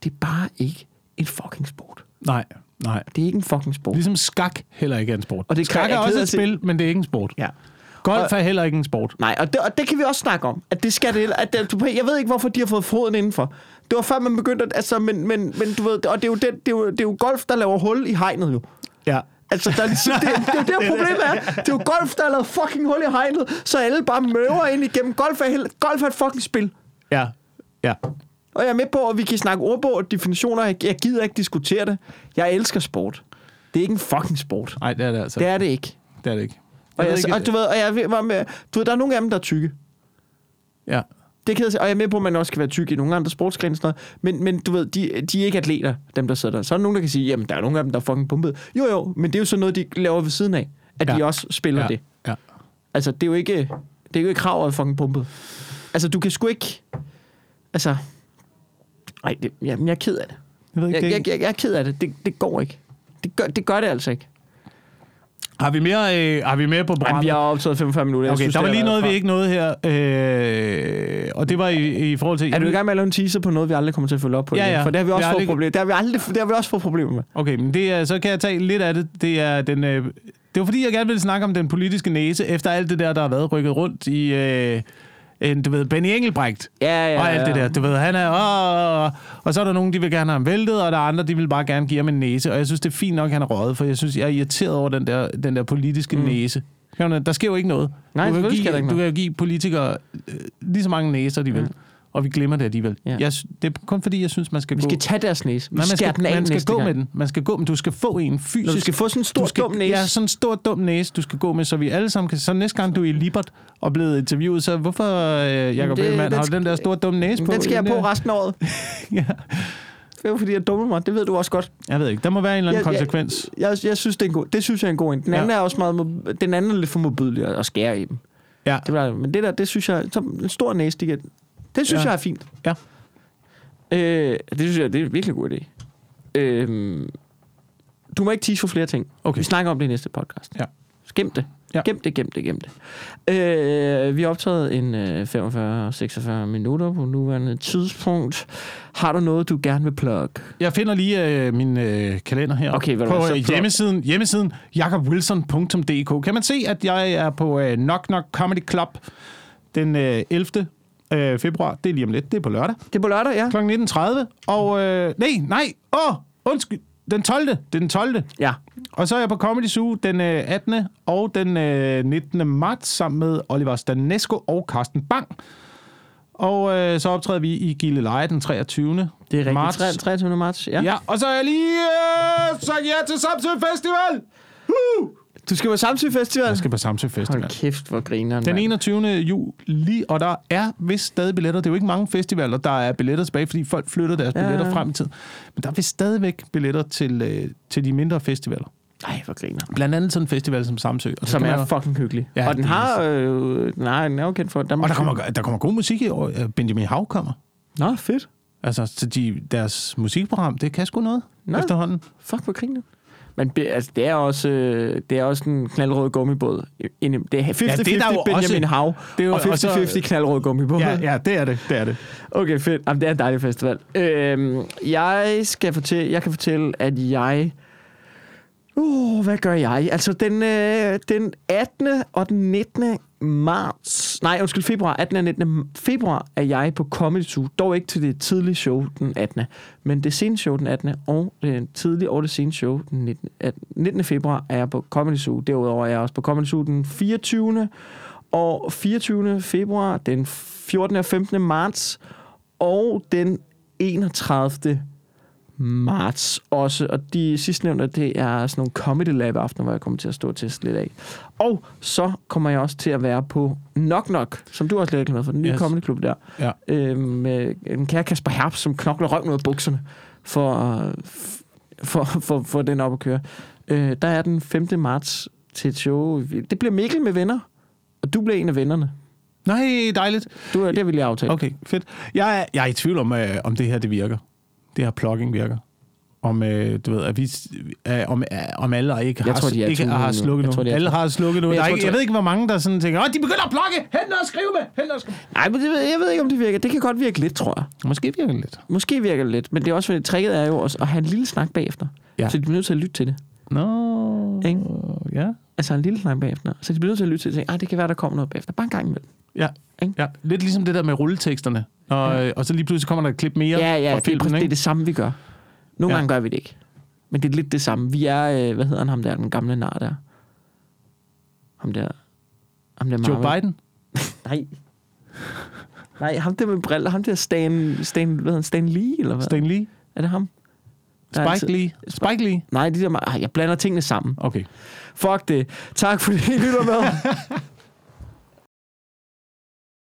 A: Det er bare ikke en fucking sport.
B: Nej, nej.
A: Det er ikke en fucking sport.
B: Ligesom skak heller ikke er en sport.
A: Og det
B: skak er også et spil, men det er ikke en sport.
A: Ja.
B: Golf
A: Og-
B: er heller ikke en sport.
A: Nej, og det, og det kan vi også snakke om. At det skal det, at det, jeg ved ikke, hvorfor de har fået foden indenfor. Det var før, man begyndte at... Altså, men, men, men du ved, og det er, jo det, det, er jo, det er jo golf, der laver hul i hegnet jo.
B: Ja.
A: Altså, der er ligesom, det, det, er jo det, der problemet er. Det er jo golf, der har lavet fucking hul i hegnet, så alle bare møver ind igennem. Golf er, helt, golf er et fucking spil.
B: Ja. Ja.
A: Og jeg er med på, at vi kan snakke ordbog og definitioner. Jeg, jeg gider ikke diskutere det. Jeg elsker sport. Det er ikke en fucking sport.
B: Nej, det er det altså.
A: Det er det ikke.
B: det, er det ikke.
A: Og,
B: Jeg
A: jeg,
B: ved ikke-
A: og du ved, og jeg var med, du ved, der er nogle af dem, der er tykke.
B: Ja.
A: Det kan jeg og jeg er med på, at man også skal være tyk i nogle andre sportsgrene sådan noget, men, men du ved, de, de er ikke atleter, dem der sidder der. Så er der nogen, der kan sige, jamen der er nogle af dem, der er fucking pumpet. Jo jo, men det er jo sådan noget, de laver ved siden af, at ja. De også spiller
B: Ja.
A: det.
B: ja.
A: Altså, det er jo ikke, det er jo ikke krav at fucking pumpet. Altså, du kan sgu ikke, altså, nej, det, jamen, jeg er ked af det.
B: Jeg ved ikke,
A: Jeg, jeg, jeg, jeg er ked af det. Det, det går ikke. Det gør, det gør det altså ikke.
B: Har vi mere, øh, har vi mere på
A: Jamen,
B: programmet?
A: vi har optaget 45 minutter.
B: Okay,
A: synes,
B: der var lige noget, vi ikke nåede her. Øh, og det var i, i forhold til...
A: Er du i gang med at lave en teaser på noget, vi aldrig kommer til at følge op på?
B: Ja,
A: igen?
B: ja.
A: For det har vi
B: Vi
A: også
B: har
A: fået
B: aldrig-
A: problemer. Det har vi aldrig, det har vi også fået problemer med.
B: Okay, men det er, så kan jeg tage lidt af det. Det er den... Øh, det var fordi, jeg gerne ville snakke om den politiske næse, efter alt det der, der har været rykket rundt i... Øh, en, du ved, Benny Engelbrecht
A: Ja, ja,
B: og alt det
A: ja.
B: der. Du ved, han er... Åh, og så er der nogen, de vil gerne have ham væltet, og der er andre, de vil bare gerne give ham en næse. Og jeg synes, det er fint nok, han er røget, for jeg synes, jeg er irriteret over den der, den der politiske mm. næse. Der sker jo ikke noget.
A: Nej,
B: du kan give,
A: ikke
B: Du kan jo give politikere øh, lige så mange næser, de vil.
A: Ja.
B: Og vi glemmer det alligevel.
A: Ja.
B: Jeg, det er kun fordi, jeg synes, man skal
A: Vi
B: gå...
A: skal tage deres næse. Vi
B: man
A: skærer
B: skal,
A: den af
B: man skal gå
A: gang.
B: med den. Man skal gå, men du skal få en fysisk.
A: Når du skal få sådan en stor,
B: skal,
A: dum næse.
B: Ja, sådan en stor, dum næse, du skal gå med, så vi alle sammen kan... Så næste gang, du er i Libert og blevet interviewet, så hvorfor, øh, Jacob
A: det-
B: Ellemann, har du den der store, dumme næse på?
A: Den skal jeg på resten af året.
B: Ja.
A: Det er jo fordi, jeg dummer mig. Det ved du også godt.
B: Jeg ved ikke, der må være en eller anden
A: Jeg- jeg-
B: konsekvens.
A: Jeg, jeg synes, det er en god, det synes jeg er en god en. Den
B: Ja.
A: anden er også meget, den anden er lidt for modbydelig at skære i dem.
B: Ja.
A: Det var, men det der, det synes jeg, som en stor næse, de kan, det synes
B: Ja.
A: jeg er fint.
B: Ja.
A: Øh, det synes jeg, det er en virkelig god idé. Øh, du må ikke tease for flere ting.
B: Okay.
A: Vi snakker om det i næste podcast.
B: Ja.
A: Gem det.
B: Ja.
A: Gem det, gem det, gem det. Øh, vi har optaget en øh, 45-46 minutter på nuværende tidspunkt. Har du noget, du gerne vil plukke?
B: Jeg finder lige øh, min øh, kalender her.
A: Okay, du
B: på
A: hvad, så
B: øh, hjemmesiden, hjemmesiden jakobwilson.dk kan man se, at jeg er på øh, Knock Knock Comedy Club den øh, 11. Øh, februar. Det er lige om lidt. Det er på lørdag.
A: Det er på lørdag, ja.
B: kl. 19.30. Og øh, nej, nej, åh, undskyld. Den 12. Det er den 12.
A: Ja.
B: Og så er jeg på Comedy Zoo den øh, 18. og den øh, 19. marts sammen med Oliver Stanesco og Carsten Bang. Og øh, så optræder vi i Gilleleje den 23.
A: Det er rigtigt.
B: Marts.
A: 3, 23. marts. Ja.
B: Ja. og så er jeg lige øh, sagt ja til Samsø Festival. Uh!
A: Du skal på Samsø Festival?
B: Jeg skal på Samsø Festival.
A: Hold kæft, hvor griner
B: Den 21. juli, og der er vist stadig billetter. Det er jo ikke mange festivaler, der er billetter tilbage, fordi folk flytter deres
A: Ja,
B: billetter frem i tid. Men der er vist stadigvæk billetter til, øh, til de mindre festivaler.
A: Nej, hvor griner.
B: Blandt andet sådan en festival som Samsø. Og,
A: Som er fucking hyggelig.
B: Ja,
A: og den har... Øh, nej, den er jo kendt for... Der,
B: og der kommer, der kommer god musik i år. Øh, Benjamin Hav kommer.
A: Nå, fedt.
B: Altså, så de, deres musikprogram, det kan sgu noget
A: Nå.
B: efterhånden.
A: Fuck, hvor griner. Men be- altså, det er også, øh, det er også en knaldrød gummibåd. Det er 50-50
B: Ja, det er
A: Benjamin
B: også-
A: Hav,
B: det er jo
A: og 50-50
B: også-
A: knaldrød gummibåd.
B: Ja, ja, det er det. Det er det.
A: Okay, fedt. Jamen, det er en dejlig festival. Øhm, jeg skal fortælle, jeg kan fortælle, at jeg... Uh, hvad gør jeg? Altså, den, øh, den 18. og den 19. marts... Nej, undskyld, februar. 18. og 19. februar er jeg på Comedy Zoo. Dog ikke til det tidlige show den 18. Men det sene show den 18. og det tidlige og det sene show den 19. 19. februar er jeg på Comedy Zoo. Derudover er jeg også på Comedy Zoo den 24. og 24. februar, den 14. og 15. marts og den 31 marts også. Og de sidstnævnte, det er sådan nogle Comedy Lab aftener, hvor jeg kommer til at stå til lidt af. Og så kommer jeg også til at være på Knock Knock, som du også lidt glad for, den nye
B: Yes.
A: Comedy Club der.
B: Ja.
A: Øh, med en kære Kasper Herp, som knokler røven ud af bukserne for, for, for, for den op at køre. Øh, der er den 5. marts til et show. Det bliver Mikkel med venner, og du bliver en af vennerne.
B: Nej, dejligt.
A: Du, det vil jeg aftale.
B: Okay, fedt. Jeg er, jeg er i tvivl om, øh, om det her det virker. Det her plugging virker. Om, øh, du ved, at vi, øh, om, øh, om alle ikke,
A: Jeg
B: har,
A: tror, de
B: ikke har slukket nu.
A: tror,
B: alle har slukket nu.
A: Jeg tror,
B: ikke, jeg ved ikke, hvor mange der sådan tænker, åh, de begynder at plukke! Hent noget at skrive med! Hent noget at skrive
A: Nej, men det, jeg ved ikke, om det virker. Det kan godt virke lidt, tror jeg.
B: Måske virker det lidt.
A: Måske virker det lidt, men det er også fordi, tricket er jo også at have en lille snak bagefter.
B: Ja.
A: Så de bliver nødt til at lytte til det.
B: Nå,
A: Ikke?
B: ja.
A: Altså en lille snak bagefter. Så de bliver nødt til at lytte til det. og tænke, "Ah, det kan være, der kommer noget bagefter. Bare en gang imellem.
B: Ja.
A: Ikke?
B: ja. Lidt ligesom det der med rulleteksterne. Og,
A: Ja.
B: ja. og så lige pludselig kommer der et klip mere
A: Ja, ja,
B: fra
A: det,
B: filmen,
A: det, det er
B: ikke?
A: det samme, vi gør. Nogle
B: ja.
A: gange gør vi det ikke. Men det er lidt det samme. Vi er, øh, hvad hedder han ham der, den gamle nar der? Ham der... Ham der
B: Joe
A: Marvel.
B: Biden?
A: Nej. Nej, ham der med briller. Ham der Stan, Stan, hvad hedder han, Stan Lee, eller hvad?
B: Stan Lee?
A: Er det ham?
B: Spike
A: altid-
B: Lee? Spike Lee?
A: Nej, de der, jeg blander tingene sammen.
B: Okay.
A: Fuck det. Tak fordi I lytter med.